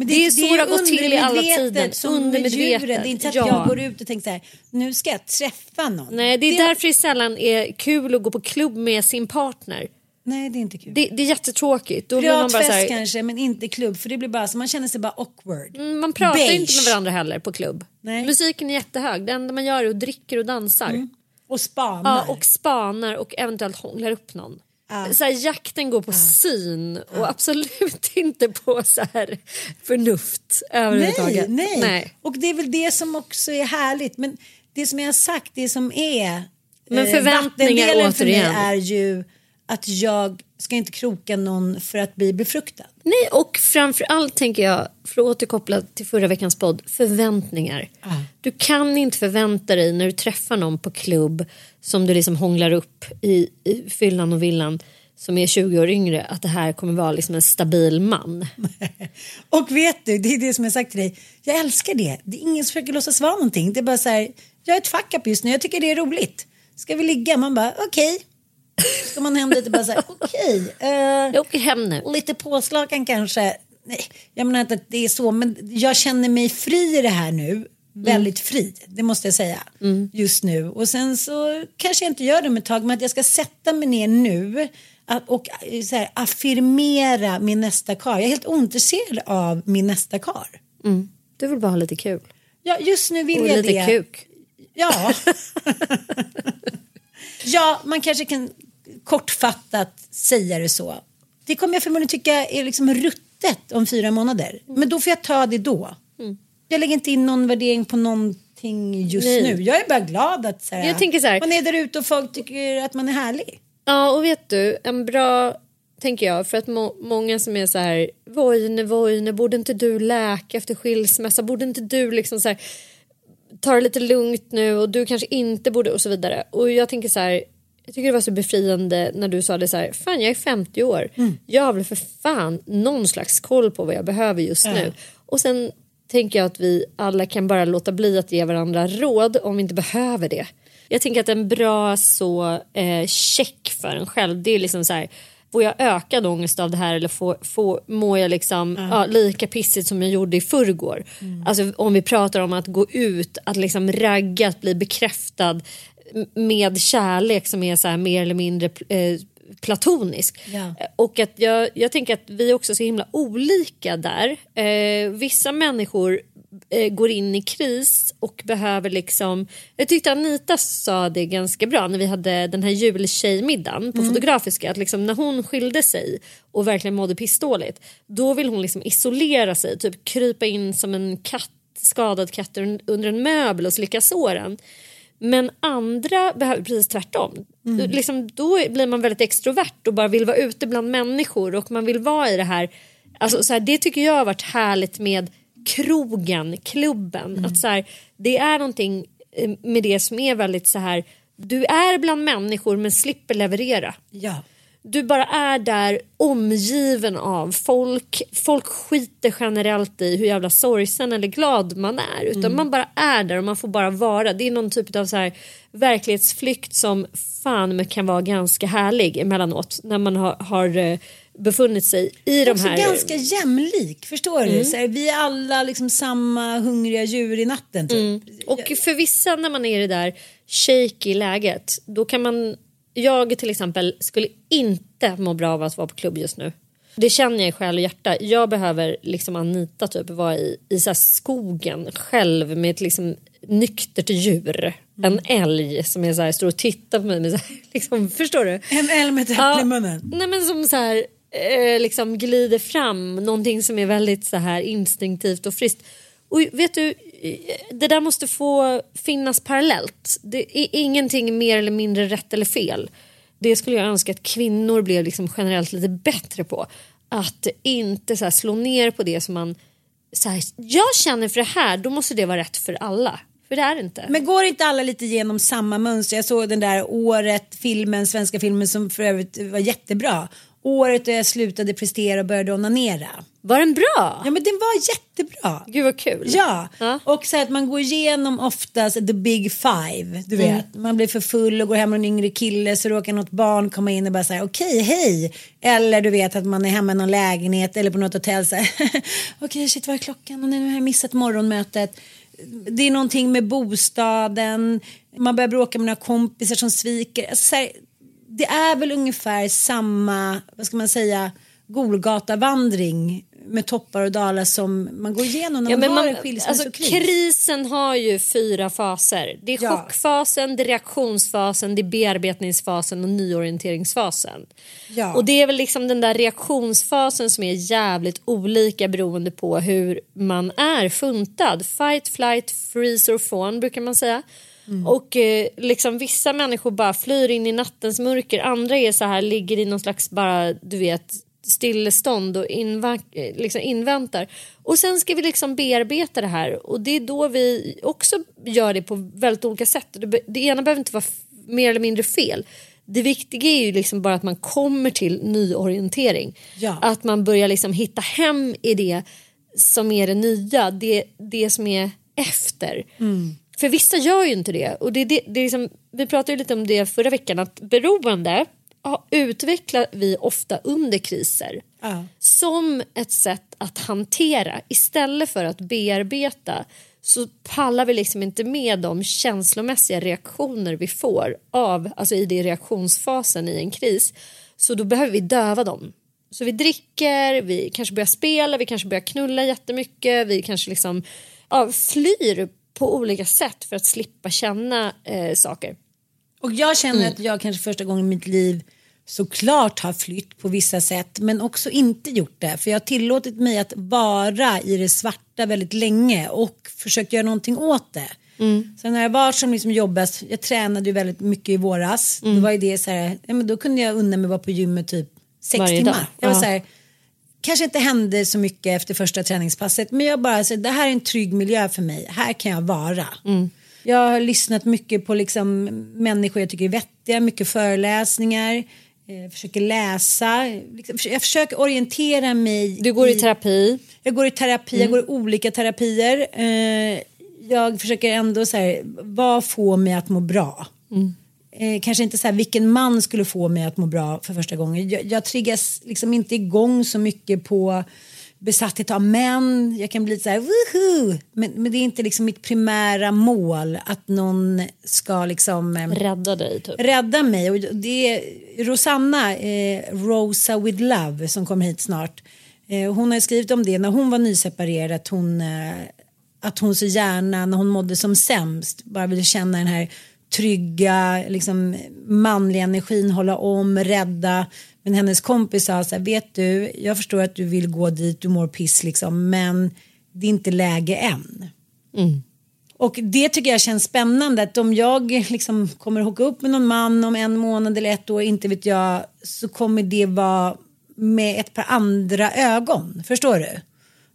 Men det, är så det har gått till i alla undermedvetet tider. Djuren. Det är inte att ja. jag går ut och tänker så här, nu ska jag träffa någon. Nej, det är därför det sällan är kul att gå på klubb med sin partner. Nej, det är inte kul. Det, det är jättetråkigt. Då blir man Privat bara så fest här, kanske, men inte klubb. För det blir bara så man känner sig bara awkward. Mm, man pratar Beige. inte med varandra heller på klubb. Nej. Musiken är jättehög. Det enda man gör är att dricker och dansar. Och spanar. Ja, och spanar och eventuellt hånglar upp någon. Så här, jakten går på syn och absolut inte på så här förnuft nej, överhuvudtaget. nej. nej. Och det är väl det som också är härligt. Men det som jag har sagt, det som är Men eh, förväntningar vattendelen för mig återigen. är ju att jag ska inte kroka någon för att bli befruktad. Nej, och framför allt tänker jag, för att återkoppla till förra veckans podd, förväntningar. Du kan inte förvänta dig när du träffar någon på klubb som du liksom hånglar upp i, i fyllan och villan som är 20 år yngre att det här kommer vara liksom en stabil man. Och vet du, det är det som jag sagt till dig. Jag älskar det. Det är ingen som försöker låtsas vara någonting. Det är bara så här, jag är ett fuck up just nu, jag tycker det är roligt. Ska vi ligga? Man bara okej. Ska man hem dit och bara så här, okej. eh, Jag åker hem nu. lite påslagen kanske. Nej, jag menar inte att det är så, men jag känner mig fri i det här nu. Väldigt fri, det måste jag säga. Just nu. Och sen så kanske jag inte gör det om ett tag, men att jag ska sätta mig ner nu och eh, så här, affirmera min nästa kar. Jag är helt ointresserad av min nästa kar. Du vill bara ha lite kul. Ja, just nu vill Och jag lite det. kuk. Ja. ja, man kanske kan kortfattat säga det så. Det kommer jag förmodligen tycka är liksom ruttet om fyra månader. Men då får jag ta det då. Jag lägger inte in någon värdering på någonting just Nej. nu. Jag är bara glad att så här, Jag tänker så här- man är där ute och folk tycker att man är härlig. Ja, och vet du, en bra, tänker jag, för att må, många som är så här, Vojne, Vojne, borde inte du läka efter skilsmässa? Borde inte du liksom så här, ta det lite lugnt nu och du kanske inte borde och så vidare. Och jag tänker så här, jag tycker det var så befriande när du sa det så här, fan jag är 50 år, jag har väl för fan någon slags koll på vad jag behöver just nu. Och sen tänker jag att vi alla kan bara låta bli att ge varandra råd om vi inte behöver det. Jag tänker att en bra så eh, check för en själv det är liksom så här Får jag ökad ångest av det här eller får, får, mår jag liksom, ja, lika pissigt som jag gjorde i förrgår? Alltså om vi pratar om att gå ut, att liksom ragga, att bli bekräftad med kärlek som är så här mer eller mindre eh, platonisk. Ja. Och att jag, jag tänker att vi också är så himla olika där. Eh, vissa människor eh, går in i kris och behöver liksom... Jag tyckte Anita sa det ganska bra när vi hade den här jultjejmiddagen på Fotografiska. Att liksom när hon skilde sig och verkligen mådde pissdåligt då vill hon liksom isolera sig, typ krypa in som en katt, skadad katt un- under en möbel och slicka såren. Men andra behöver precis tvärtom. Liksom, då blir man väldigt extrovert och bara vill vara ute bland människor och man vill vara i det här. Alltså, så här det tycker jag har varit härligt med krogen, klubben. Att så här, det är någonting eh, med det som är väldigt så här. Du är bland människor men slipper leverera. Ja. Du bara är där omgiven av folk. Folk skiter generellt i hur jävla sorgsen eller glad man är. Utan man bara är där och man får bara vara. Det är någon typ av så här verklighetsflykt som fan kan vara ganska härlig emellanåt. När man har, har eh, befunnit sig i de här... Mm. ganska jämlik, förstår du? Så här, vi är alla liksom samma hungriga djur i natten. Typ. Mm. Och för vissa när man är i det där shaky läget då kan man, jag till exempel skulle inte må bra av att vara på klubb just nu. Det känner jag i själ och hjärta. Jag behöver liksom Anita typ vara i, i så skogen själv med ett liksom nyktert djur. En älg som är så här, står och tittar på mig med så här, liksom, förstår du? En älg med ett äpple i munnen. Nej men som så här eh, liksom glider fram någonting som är väldigt så här instinktivt och friskt. Och vet du, det där måste få finnas parallellt. Det är ingenting mer eller mindre rätt eller fel. Det skulle jag önska att kvinnor blev liksom generellt lite bättre på. Att inte så här slå ner på det som man så här, jag känner för det här, då måste det vara rätt för alla. För det är det inte. Men går inte alla lite genom samma mönster? Jag såg den där året, filmen, svenska filmen som för övrigt var jättebra. Året då jag slutade prestera och började onanera. Var den bra? Ja men den var jättebra. Gud vad kul. Ja, Ja. och så att man går igenom oftast the big five. Du vet, man blir för full och går hem med en yngre kille så råkar något barn komma in och bara säga okej, hej. Eller du vet att man är hemma i någon lägenhet eller på något hotell så okej shit vad är klockan och nu har jag missat morgonmötet. Det är någonting med bostaden, man börjar bråka med några kompisar som sviker. Alltså, så här, det är väl ungefär samma, vad ska man säga, Golgatavandring med toppar och dalar som man går igenom när Ja, man, har man, en skilsmässokris. alltså, krisen har ju fyra faser. Det är Ja. chockfasen, det är reaktionsfasen, det är bearbetningsfasen och nyorienteringsfasen. Ja. Och det är väl liksom den där reaktionsfasen som är jävligt olika beroende på hur man är funtad. Fight, flight, freeze or fawn brukar man säga. Och eh, liksom vissa människor bara flyr in i nattens mörker. Andra är så här, ligger i någon slags bara, du vet, stillestånd och inva- eh, liksom inväntar. Och sen ska vi liksom bearbeta det här och det är då vi också gör det på väldigt olika sätt. Det, det ena behöver inte vara f- mer eller mindre fel. Det viktiga är ju liksom bara att man kommer till nyorientering. Ja. Att man börjar liksom hitta hem i det som är det nya, det, det som är efter. För vissa gör ju inte det. Och det, det, det är liksom, vi pratade lite om det förra veckan att beroende ja, utvecklar vi ofta under kriser Ja. som ett sätt att hantera istället för att bearbeta så pallar vi liksom inte med de känslomässiga reaktioner vi får av, alltså i det reaktionsfasen i en kris. Så då behöver vi döva dem. Så vi dricker, vi kanske börjar spela, vi kanske börjar knulla jättemycket, vi kanske liksom ja, flyr på olika sätt för att slippa känna eh, saker. Och jag känner att jag kanske första gången i mitt liv såklart har flytt på vissa sätt men också inte gjort det. För jag har tillåtit mig att vara i det svarta väldigt länge och försökt göra någonting åt det. Sen när jag var som liksom jobbast, jag tränade ju väldigt mycket i våras. Då var ju det så här, ja, men då kunde jag unna mig att vara på gymmet typ sex Varje timmar. dag. Jag var Ja. så här, kanske inte hände så mycket efter första träningspasset men jag bara så det här är en trygg miljö för mig, här kan jag vara. Jag har lyssnat mycket på liksom människor jag tycker är vettiga, mycket föreläsningar, eh, försöker läsa, liksom, jag försöker orientera mig. Du går i terapi. Jag går i terapi, jag går i olika terapier. Eh, jag försöker ändå så här, vad får mig att må bra? Eh, kanske inte så här, vilken man skulle få mig att må bra för första gången. Jag, jag triggas liksom inte igång så mycket på besatthet av män. Jag kan bli lite så här, woohoo! Men, men det är inte liksom mitt primära mål att någon ska liksom eh, Rädda dig typ. rädda mig. Och det är Rosanna, eh, Rosa with love, som kommer hit snart. Eh, hon har skrivit om det när hon var nyseparerad. Att hon, eh, att hon så gärna, när hon mådde som sämst, bara ville känna den här trygga, liksom, manliga energin, hålla om, rädda. Men hennes kompis sa så här, vet du, jag förstår att du vill gå dit, du mår piss liksom, men det är inte läge än. Och det tycker jag känns spännande att om jag liksom kommer hooka upp med någon man om en månad eller ett år, inte vet jag, så kommer det vara med ett par andra ögon. Förstår du?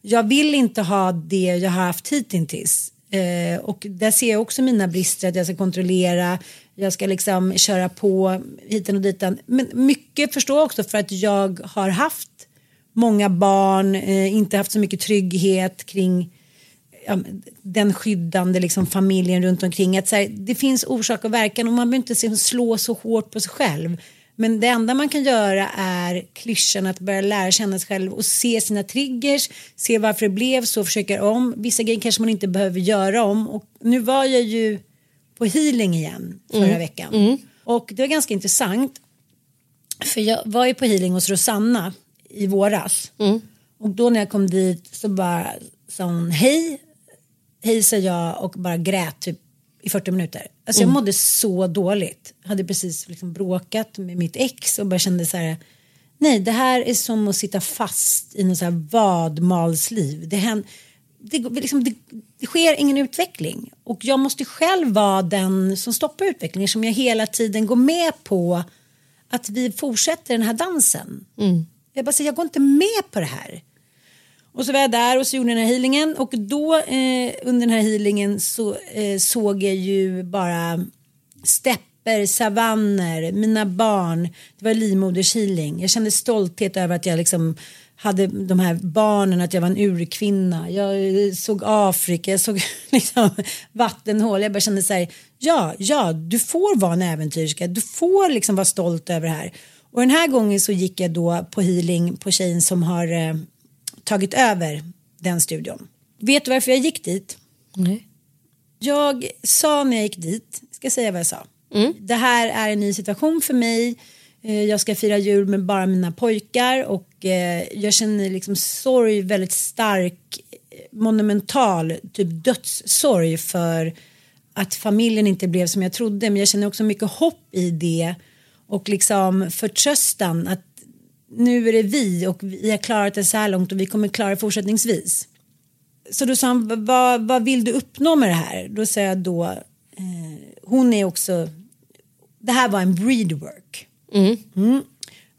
Jag vill inte ha det jag har haft hittills. Eh, och där ser jag också mina brister, att jag ska kontrollera, jag ska liksom köra på hiten och ditan. Men mycket förstår jag också för att jag har haft många barn, eh, inte haft så mycket trygghet kring ja, den skyddande liksom, familjen runt omkring. Att, så här, det finns orsak och verkan och man behöver inte liksom, slå så hårt på sig själv. Men det enda man kan göra är klyschan att börja lära känna sig själv och se sina triggers, se varför det blev så, försöka om. Vissa grejer kanske man inte behöver göra om. Och nu var jag ju på healing igen förra veckan. Och det var ganska intressant. För jag var ju på healing hos Rosanna i våras. Och då när jag kom dit så bara sa hon hej. Hej sa jag och bara grät typ i 40 minuter. Alltså jag mådde så dåligt. Hade precis liksom bråkat med mitt ex och bara kände så här. Nej det här är som att sitta fast i något så här vadmalsliv. Det, händer, det, liksom, det, det sker ingen utveckling. Och jag måste själv vara den som stoppar utvecklingen. Som jag hela tiden går med på att vi fortsätter den här dansen. Jag bara säger, jag går inte med på det här. Och så var jag där och så gjorde jag den här healingen och då eh, under den här healingen så eh, såg jag ju bara stepper, savanner, mina barn. Det var livmodershealing. Jag kände stolthet över att jag liksom hade de här barnen, att jag var en urkvinna. Jag eh, såg Afrika, jag såg liksom vattenhål. Jag bara kände så här, ja, ja, du får vara en äventyrska. Du får liksom vara stolt över det här. Och den här gången så gick jag då på healing på tjejen som har eh, tagit över den studion. Vet du varför jag gick dit? Nej. Jag sa när jag gick dit, ska säga vad jag sa? Det här är en ny situation för mig. Eh, Jag ska fira jul med bara mina pojkar och eh, jag känner liksom sorg väldigt stark, eh, monumental, typ dödssorg för att familjen inte blev som jag trodde. Men jag känner också mycket hopp i det och liksom förtröstan att nu är det vi och vi har klarat det så här långt och vi kommer klara det fortsättningsvis. Så då sa han, vad, vad vill du uppnå med det här? Då sa jag då, eh, hon är också, det här var en breedwork. Mm.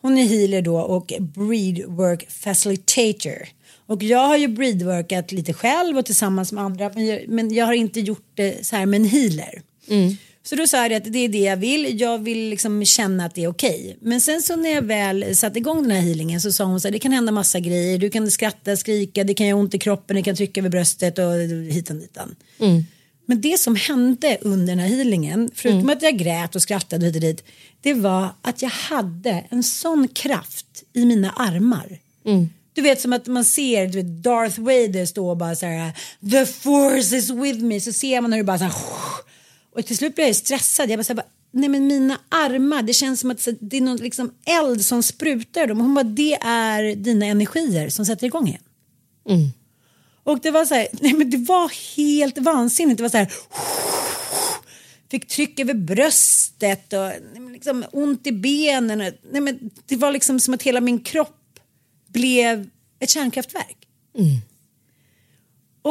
Hon är healer då och breedwork facilitator. Och jag har ju breedworkat lite själv och tillsammans med andra men jag, men jag har inte gjort det så här med en healer. Så då sa jag att det är det jag vill, jag vill liksom känna att det är okej. Men sen så när jag väl satte igång den här healingen så sa hon så här, det kan hända massa grejer, du kan skratta, skrika, det kan göra ont i kroppen, det kan trycka över bröstet och hitan ditan. Men det som hände under den här healingen, förutom att jag grät och skrattade hit och dit, det var att jag hade en sån kraft i mina armar. Du vet som att man ser du vet, Darth Vader stå och bara så här The force is with me så ser man hur det bara så här och till slut blir jag stressad. Jag bara, så här, bara nej men mina armar det känns som att det är någon liksom eld som sprutar dem. Hon bara det är dina energier som sätter igång igen. Och det var så här, nej men det var helt vansinnigt. Det var så här fick tryck över bröstet och liksom, ont i benen. och- Nej, men det var liksom som att hela min kropp blev ett kärnkraftverk. Och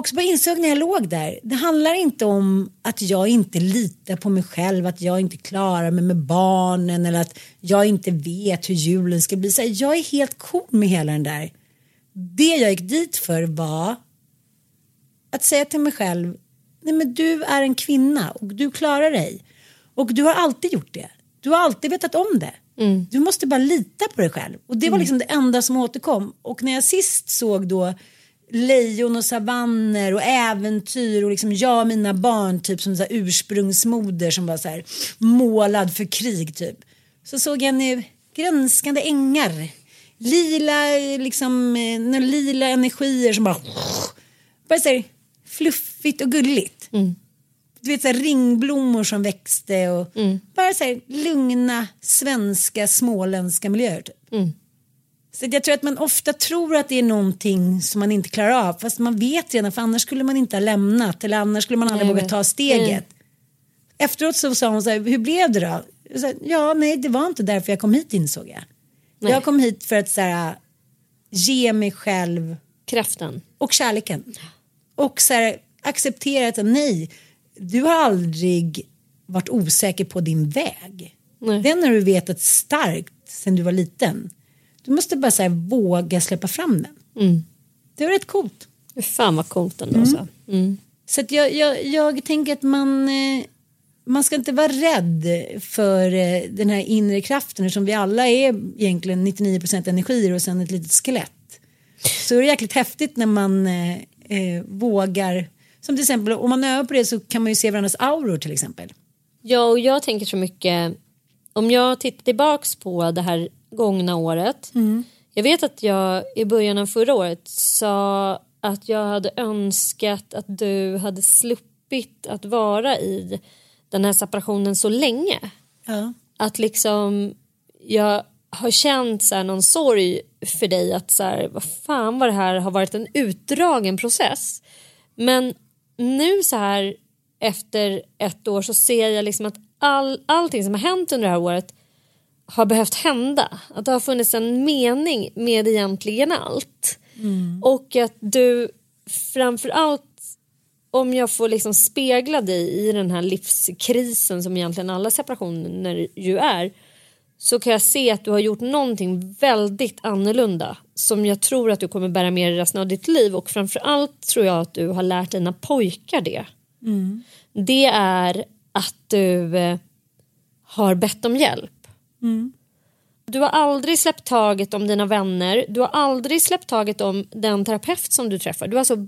så bara insåg när jag låg där, det handlar inte om att jag inte litar på mig själv, att jag inte klarar mig med barnen eller att jag inte vet hur julen ska bli. Så jag är helt cool med hela den där. Det jag gick dit för var att säga till mig själv, nej men du är en kvinna och du klarar dig. Och du har alltid gjort det. Du har alltid vetat om det. Du måste bara lita på dig själv. Och det var liksom det enda som återkom. Och när jag sist såg då lejon och savanner och äventyr och liksom jag och mina barn typ som så ursprungsmoder som var så här målad för krig typ. Så såg jag nu grönskande ängar. Lila, liksom, eh, lila energier som bara bara så här fluffigt och gulligt. Du vet så här ringblommor som växte och bara så här lugna svenska småländska miljöer. Typ. Så jag tror att man ofta tror att det är någonting som man inte klarar av fast man vet redan för annars skulle man inte ha lämnat eller annars skulle man aldrig Nej, våga ta steget. Efteråt så sa hon så här, hur blev det då? Sa, ja, nej, det var inte därför jag kom hit insåg jag. Jag kom hit för att så här, ge mig själv Kraften. och kärleken. Och så här, acceptera att nej, du har aldrig varit osäker på din väg. Nej. Den har du vetat starkt sedan du var liten. Du måste bara här, våga släppa fram den. Det var rätt coolt. Fan vad coolt ändå. Så. Mm. Så att jag, jag, jag tänker att man, eh, man ska inte vara rädd för eh, den här inre kraften som vi alla är egentligen 99% energier och sen ett litet skelett. Så är det jäkligt häftigt när man eh, eh, vågar, som till exempel om man övar på det så kan man ju se varandras auror till exempel. Ja, och jag tänker så mycket, om jag tittar tillbaks på det här gångna året. Jag vet att jag i början av förra året sa att jag hade önskat att du hade sluppit att vara i den här separationen så länge. Ja. Att liksom jag har känt så här någon sorg för dig att så här, vad fan vad det här har varit en utdragen process. Men nu så här efter ett år så ser jag liksom att all, allting som har hänt under det här året har behövt hända. Att det har funnits en mening med egentligen allt. Och att du framför allt om jag får liksom spegla dig i den här livskrisen som egentligen alla separationer ju är så kan jag se att du har gjort någonting väldigt annorlunda som jag tror att du kommer bära med dig resten av ditt liv och framförallt tror jag att du har lärt dina pojkar det. Det är att du eh, har bett om hjälp. Du har aldrig släppt taget om dina vänner, du har aldrig släppt taget om den terapeut som du träffar. Du har alltså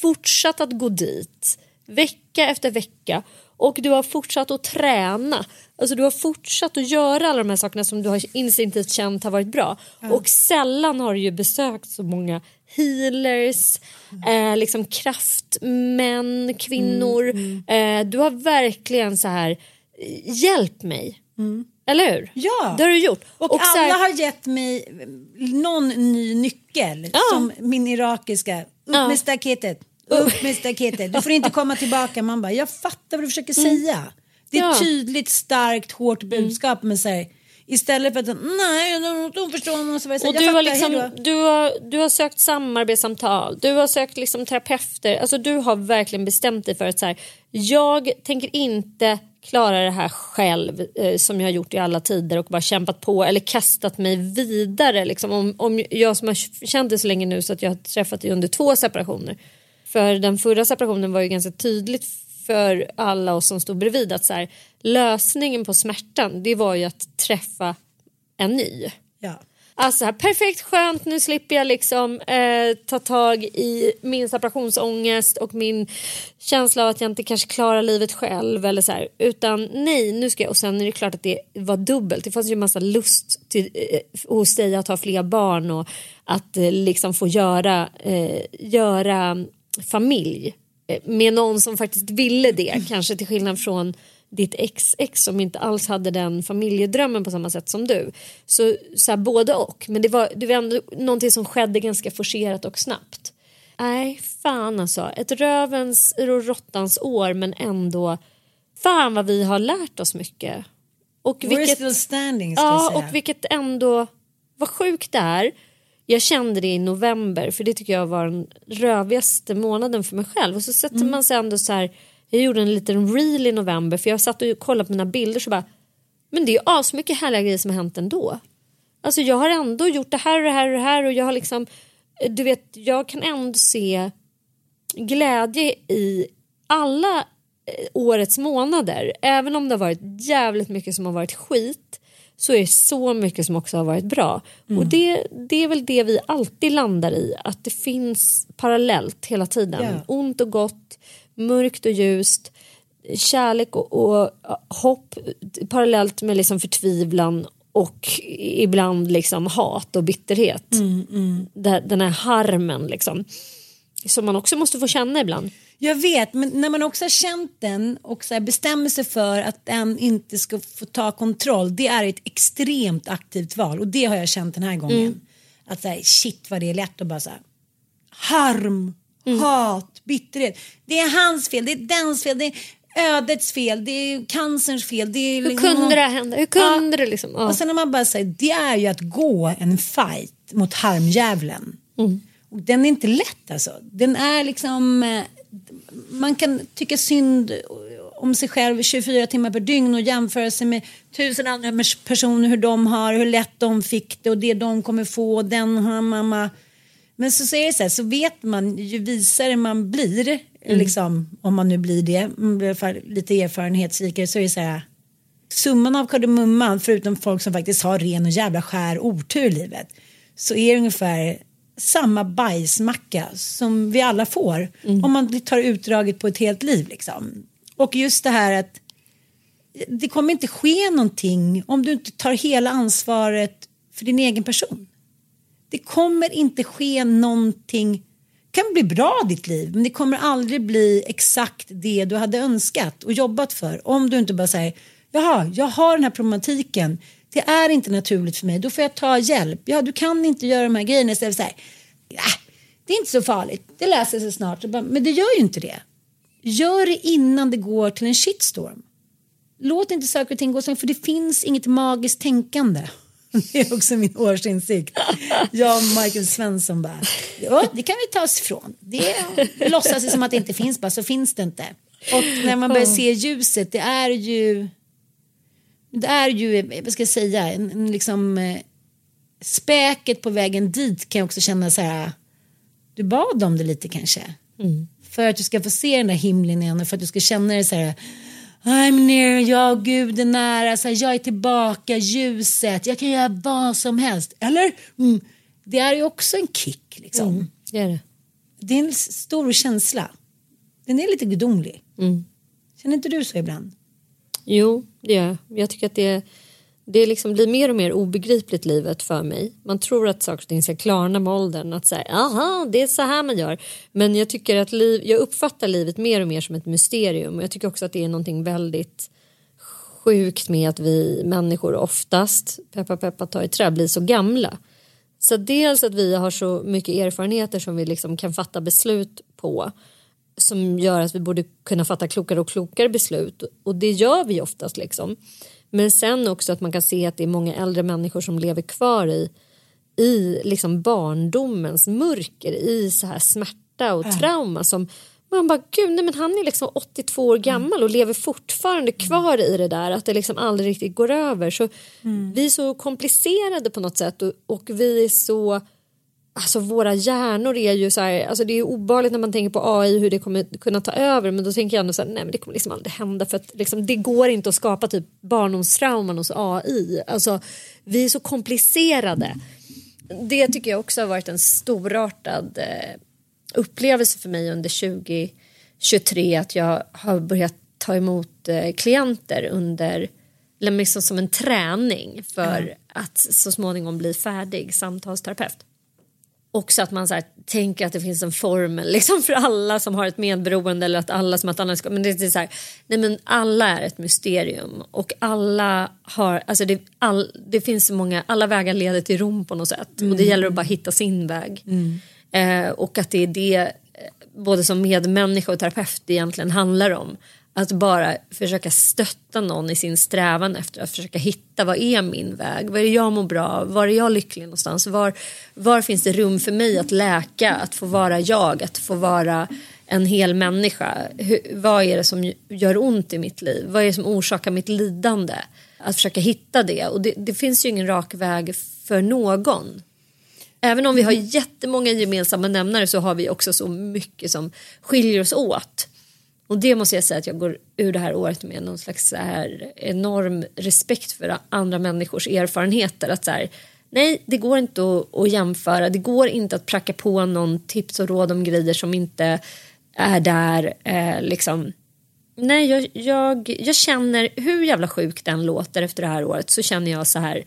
fortsatt att gå dit vecka efter vecka och du har fortsatt att träna. Alltså du har fortsatt att göra alla de här sakerna som du har instinktivt känt har varit bra. Och sällan har du ju besökt så många healers, eh, liksom kraftmän, kvinnor. Eh, du har verkligen så här, eh, hjälp mig. Eller hur? Ja. Det har du gjort. Och, här- alla har gett mig någon ny nyckel. Ja. Som min irakiska. Upp Ja. med staketet. Upp med staketet. Du får inte komma tillbaka. Man bara, jag fattar vad du försöker säga. Det är Mm. Ja. ett tydligt, starkt, hårt budskap. Men så här, Istället för att nej, de förstår. Och, så jag Och jag du har, fattar, liksom, du, har, du har sökt samarbetssamtal, du har sökt liksom terapeuter. Alltså du har verkligen bestämt dig för att så här, jag tänker inte klara det här själv eh, som jag har gjort i alla tider och bara kämpat på eller kastat mig vidare. Liksom. Om, om jag som har känt dig så länge nu så att jag har träffat dig under två separationer. För den förra separationen var ju ganska tydligt för alla oss som stod bredvid att så här, lösningen på smärtan det var ju att träffa en ny. Ja. Alltså här, perfekt skönt, nu slipper jag liksom eh, ta tag i min separationsångest och min känsla av att jag inte kanske klarar livet själv eller så här. Utan nej, nu ska jag. Och sen är det klart att det var dubbelt. Det fanns ju en massa lust till, eh, hos dig att ha fler barn och att eh, liksom få göra, eh, göra familj eh, med någon som faktiskt ville det. Kanske till skillnad från ditt ex-ex som inte alls hade den familjedrömmen på samma sätt som du. Så, så här, både och. Men det var, det var ändå någonting som skedde ganska forcerat och snabbt. Nej, fan alltså. Ett rövens och råttans år men ändå. Fan vad vi har lärt oss mycket. Och We're still standing ska Ja, jag säga. och vilket ändå, vad sjukt det är. Jag kände det i november för det tycker jag var den rövigaste månaden för mig själv. Och så sätter Mm. man sig ändå så här, jag gjorde en liten reel i november för jag satt och kollade på mina bilder så bara, men det är asmycket härliga grejer som har hänt ändå. Alltså jag har ändå gjort det här och det här och det här och jag har liksom, du vet, jag kan ändå se glädje i alla eh, årets månader. Även om det har varit jävligt mycket som har varit skit så är det så mycket som också har varit bra. Och det, det är väl det vi alltid landar i, att det finns parallellt hela tiden. Ja. Ont och gott, mörkt och ljust, kärlek och, och hopp parallellt med liksom förtvivlan och ibland liksom hat och bitterhet. Det- Den här harmen liksom. Som man också måste få känna ibland. Jag vet, men när man också har känt den och så bestämmer sig för att den inte ska få ta kontroll. Det är ett extremt aktivt val och det har jag känt den här gången. Att så här, shit vad det är lätt att bara så här, harm, hat, bitterhet. Det är hans fel, det är dens fel, det är ödets fel, det är cancerns fel. Det är Hur liksom- kunde det hända? Hur kunde det liksom? Ja. Och sen när man bara säger det är ju att gå en fight mot harmdjävulen. Och den är inte lätt alltså. Den är liksom, eh, man kan tycka synd om sig själv 24 timmar per dygn och jämföra sig med tusen andra personer hur de har, hur lätt de fick det och det de kommer få, den har mamma. Men så säger det så här, så vet man ju visare man blir, liksom, om man nu blir det, blir lite erfarenhetsrikare så är det så här summan av kardemumman förutom folk som faktiskt har ren och jävla skär otur i livet så är det ungefär samma bajsmacka som vi alla får om man tar utdraget på ett helt liv liksom. Och just det här att det kommer inte ske någonting om du inte tar hela ansvaret för din egen person. Det kommer inte ske någonting. Det kan bli bra ditt liv men det kommer aldrig bli exakt det du hade önskat och jobbat för om du inte bara säger jaha, jag har den här problematiken. Det är inte naturligt för mig, då får jag ta hjälp. Ja, du kan inte göra de här grejerna istället för att säga ja, det är inte så farligt, det läser sig snart. Så Men det gör ju inte det. Gör det innan det går till en shitstorm. Låt inte saker och ting gå så för det finns inget magiskt tänkande. Det är också min årsinsikt. Jag och Michael Svensson bara, ja, det kan vi ta oss ifrån. Det låtsas som att det inte finns, bara så finns det inte. Och när man börjar se ljuset, det är ju, det är ju, vad ska jag säga, en, en liksom eh, späket på vägen dit kan jag också känna så här, du bad om det lite kanske. För att du ska få se den där himlen igen och för att du ska känna det så här I'm near, jag Gud är nära, så här, jag är tillbaka, ljuset, jag kan göra vad som helst. Eller? Mm. Det är ju också en kick liksom. Det är det. Det är en stor känsla. Den är lite gudomlig. Känner inte du så ibland? Jo, det gör jag. Jag tycker att det, det liksom blir mer och mer obegripligt livet för mig. Man tror att saker och ting ska klarna med åldern. Att säga, aha, det är så här man gör. Men jag tycker att liv, jag uppfattar livet mer och mer som ett mysterium. Jag tycker också att det är någonting väldigt sjukt med att vi människor oftast, peppa peppa ta i trä, blir så gamla. Så dels att vi har så mycket erfarenheter som vi liksom kan fatta beslut på som gör att vi borde kunna fatta klokare och klokare beslut. Och det gör vi oftast liksom. Men sen också att man kan se att det är många äldre människor som lever kvar i, i liksom barndomens mörker, i så här smärta och trauma som man bara, gud, nej, men han är liksom 82 år gammal och lever fortfarande kvar i det där att det liksom aldrig riktigt går över. Så vi är så komplicerade på något sätt och, och vi är så Alltså våra hjärnor är ju så här, alltså det är obehagligt när man tänker på AI hur det kommer kunna ta över men då tänker jag ändå så här, nej men det kommer liksom aldrig hända för att liksom, det går inte att skapa typ barndomstrauman hos AI. Alltså vi är så komplicerade. Det tycker jag också har varit en storartad eh, upplevelse för mig under 2023 att jag har börjat ta emot eh, klienter under liksom som en träning för att så småningom bli färdig samtalsterapeut också att man så här, tänker att det finns en formel liksom för alla som har ett medberoende eller att alla som har ett annat men det är så här, nej men alla är ett mysterium och alla har, alltså det, all, det finns så många, alla vägar leder till Rom på något sätt och det gäller att bara hitta sin väg. Eh, och att det är det eh, både som medmänniska och terapeut egentligen handlar om att bara försöka stötta någon i sin strävan efter att försöka hitta vad är min väg, vad är det jag mår bra av, var är jag lycklig någonstans, var, var finns det rum för mig att läka, att få vara jag, att få vara en hel människa. Hur, vad är det som gör ont i mitt liv, vad är det som orsakar mitt lidande? Att försöka hitta det och det, det finns ju ingen rak väg för någon. Även om vi har jättemånga gemensamma nämnare så har vi också så mycket som skiljer oss åt. Och det måste jag säga att jag går ur det här året med någon slags så här enorm respekt för andra människors erfarenheter. Att så här, nej, det går inte att, att jämföra. Det går inte att pracka på någon tips och råd om grejer som inte är där. Eh, liksom. Nej, jag, jag, jag känner, hur jävla sjuk den låter efter det här året så känner jag så här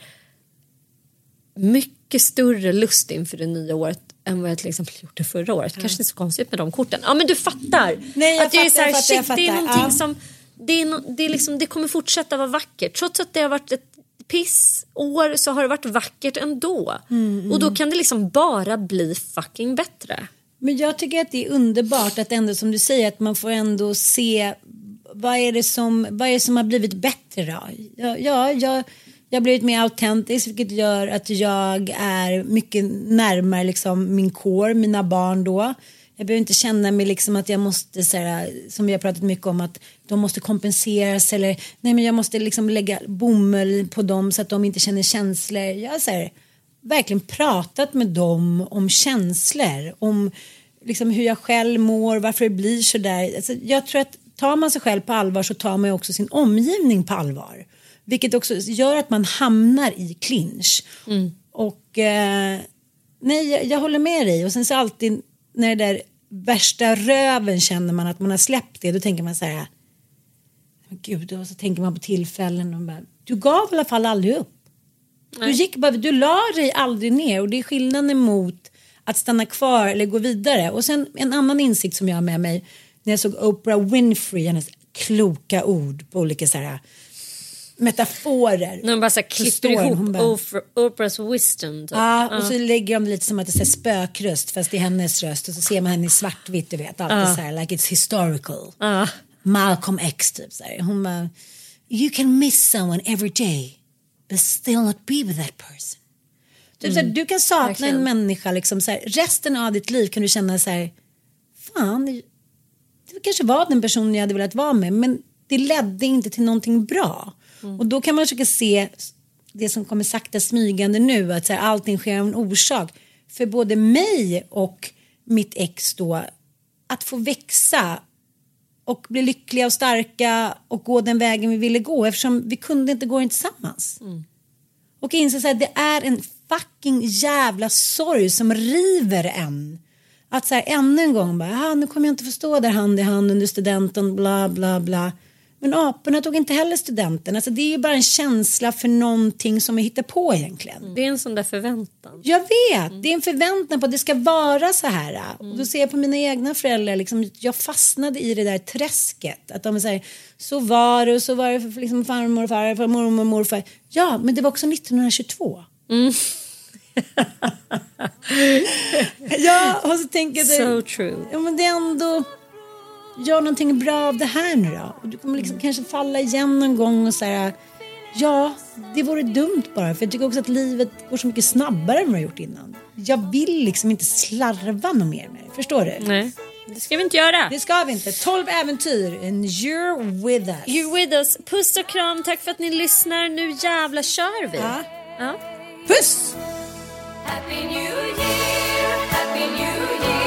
mycket större lust inför det nya året än vad jag till exempel gjorde förra året. Kanske inte så konstigt med de korten. Ja men du fattar. Nej, jag att det är fattar, så här, fattar, shit, jag det är fattar. någonting Ja. som det, är no, det, är liksom, det kommer fortsätta vara vackert. Trots att det har varit ett pissår så har det varit vackert ändå. Mm, Och då kan det liksom bara bli fucking bättre. Men jag tycker att det är underbart att ändå som du säger att man får ändå se vad är det som, vad är det som har blivit bättre då? Ja, ja jag, jag har blivit mer autentisk vilket gör att jag är mycket närmare liksom min kår, mina barn då. Jag behöver inte känna mig liksom att jag måste, så här, som vi har pratat mycket om, att de måste kompenseras eller nej men jag måste liksom lägga bomull på dem så att de inte känner känslor. Jag har så här, verkligen pratat med dem om känslor, om liksom hur jag själv mår, varför det blir så där. Alltså, jag tror att tar man sig själv på allvar så tar man ju också sin omgivning på allvar. Vilket också gör att man hamnar i clinch. Och eh, nej, jag, jag håller med dig. Och sen så alltid när det där värsta röven känner man att man har släppt det, då tänker man så här. "Men Gud, och så tänker man på tillfällen och bara, du gav i alla fall aldrig upp. Du, gick bara, du la dig aldrig ner och det är skillnaden mot att stanna kvar eller gå vidare. Och sen en annan insikt som jag har med mig när jag såg Oprah Winfrey, hennes kloka ord på olika så här metaforer. När de bara så här klipper ihop hon bara- Oprah, Oprahs wisdom. Typ. Ja, och så lägger de lite som att det är spökröst fast det är hennes röst och så ser man henne i svartvitt du vet. Alltid så här like it's historical. Malcolm X typ så här. Hon bara You can miss someone every day but still not be with that person. Typ så här, du kan sakna Verkligen. en människa liksom så här, resten av ditt liv kan du känna så här fan det, det kanske var den personen jag hade velat vara med men det ledde inte till någonting bra. Och då kan man försöka se det som kommer sakta smygande nu att så här, allting sker av en orsak. För både mig och mitt ex då att få växa och bli lyckliga och starka och gå den vägen vi ville gå eftersom vi kunde inte gå den tillsammans. Och inse här, det är en fucking jävla sorg som river en. Att så här ännu en gång bara, "Ah, nu kommer jag inte få stå där hand i hand under studenten, bla bla bla. Men aporna tog inte heller studenten. Alltså det är ju bara en känsla för någonting som vi hittar på egentligen. Det är en sån där förväntan. Jag vet, det är en förväntan på att det ska vara så här. Och då ser jag på mina egna föräldrar, liksom, jag fastnade i det där träsket. Att de säger, så var det och så var det för liksom farmor och farfar, mormor och morfar. Ja, men det var också 1922. ja, och så tänker jag, So true. ja men det är ändå, gör någonting bra av det här nu då. Och du kommer liksom kanske falla igen någon gång och här, Ja, det vore dumt bara. För jag tycker också att livet går så mycket snabbare än vad det har gjort innan. Jag vill liksom inte slarva något mer med det. Förstår du? Nej, det ska vi inte göra. Det ska vi inte. 12 äventyr and you're with us. You're with us. Puss och kram, tack för att ni lyssnar. Nu jävla kör vi. Ja. Ja. Puss! Happy New Year, Happy New Year.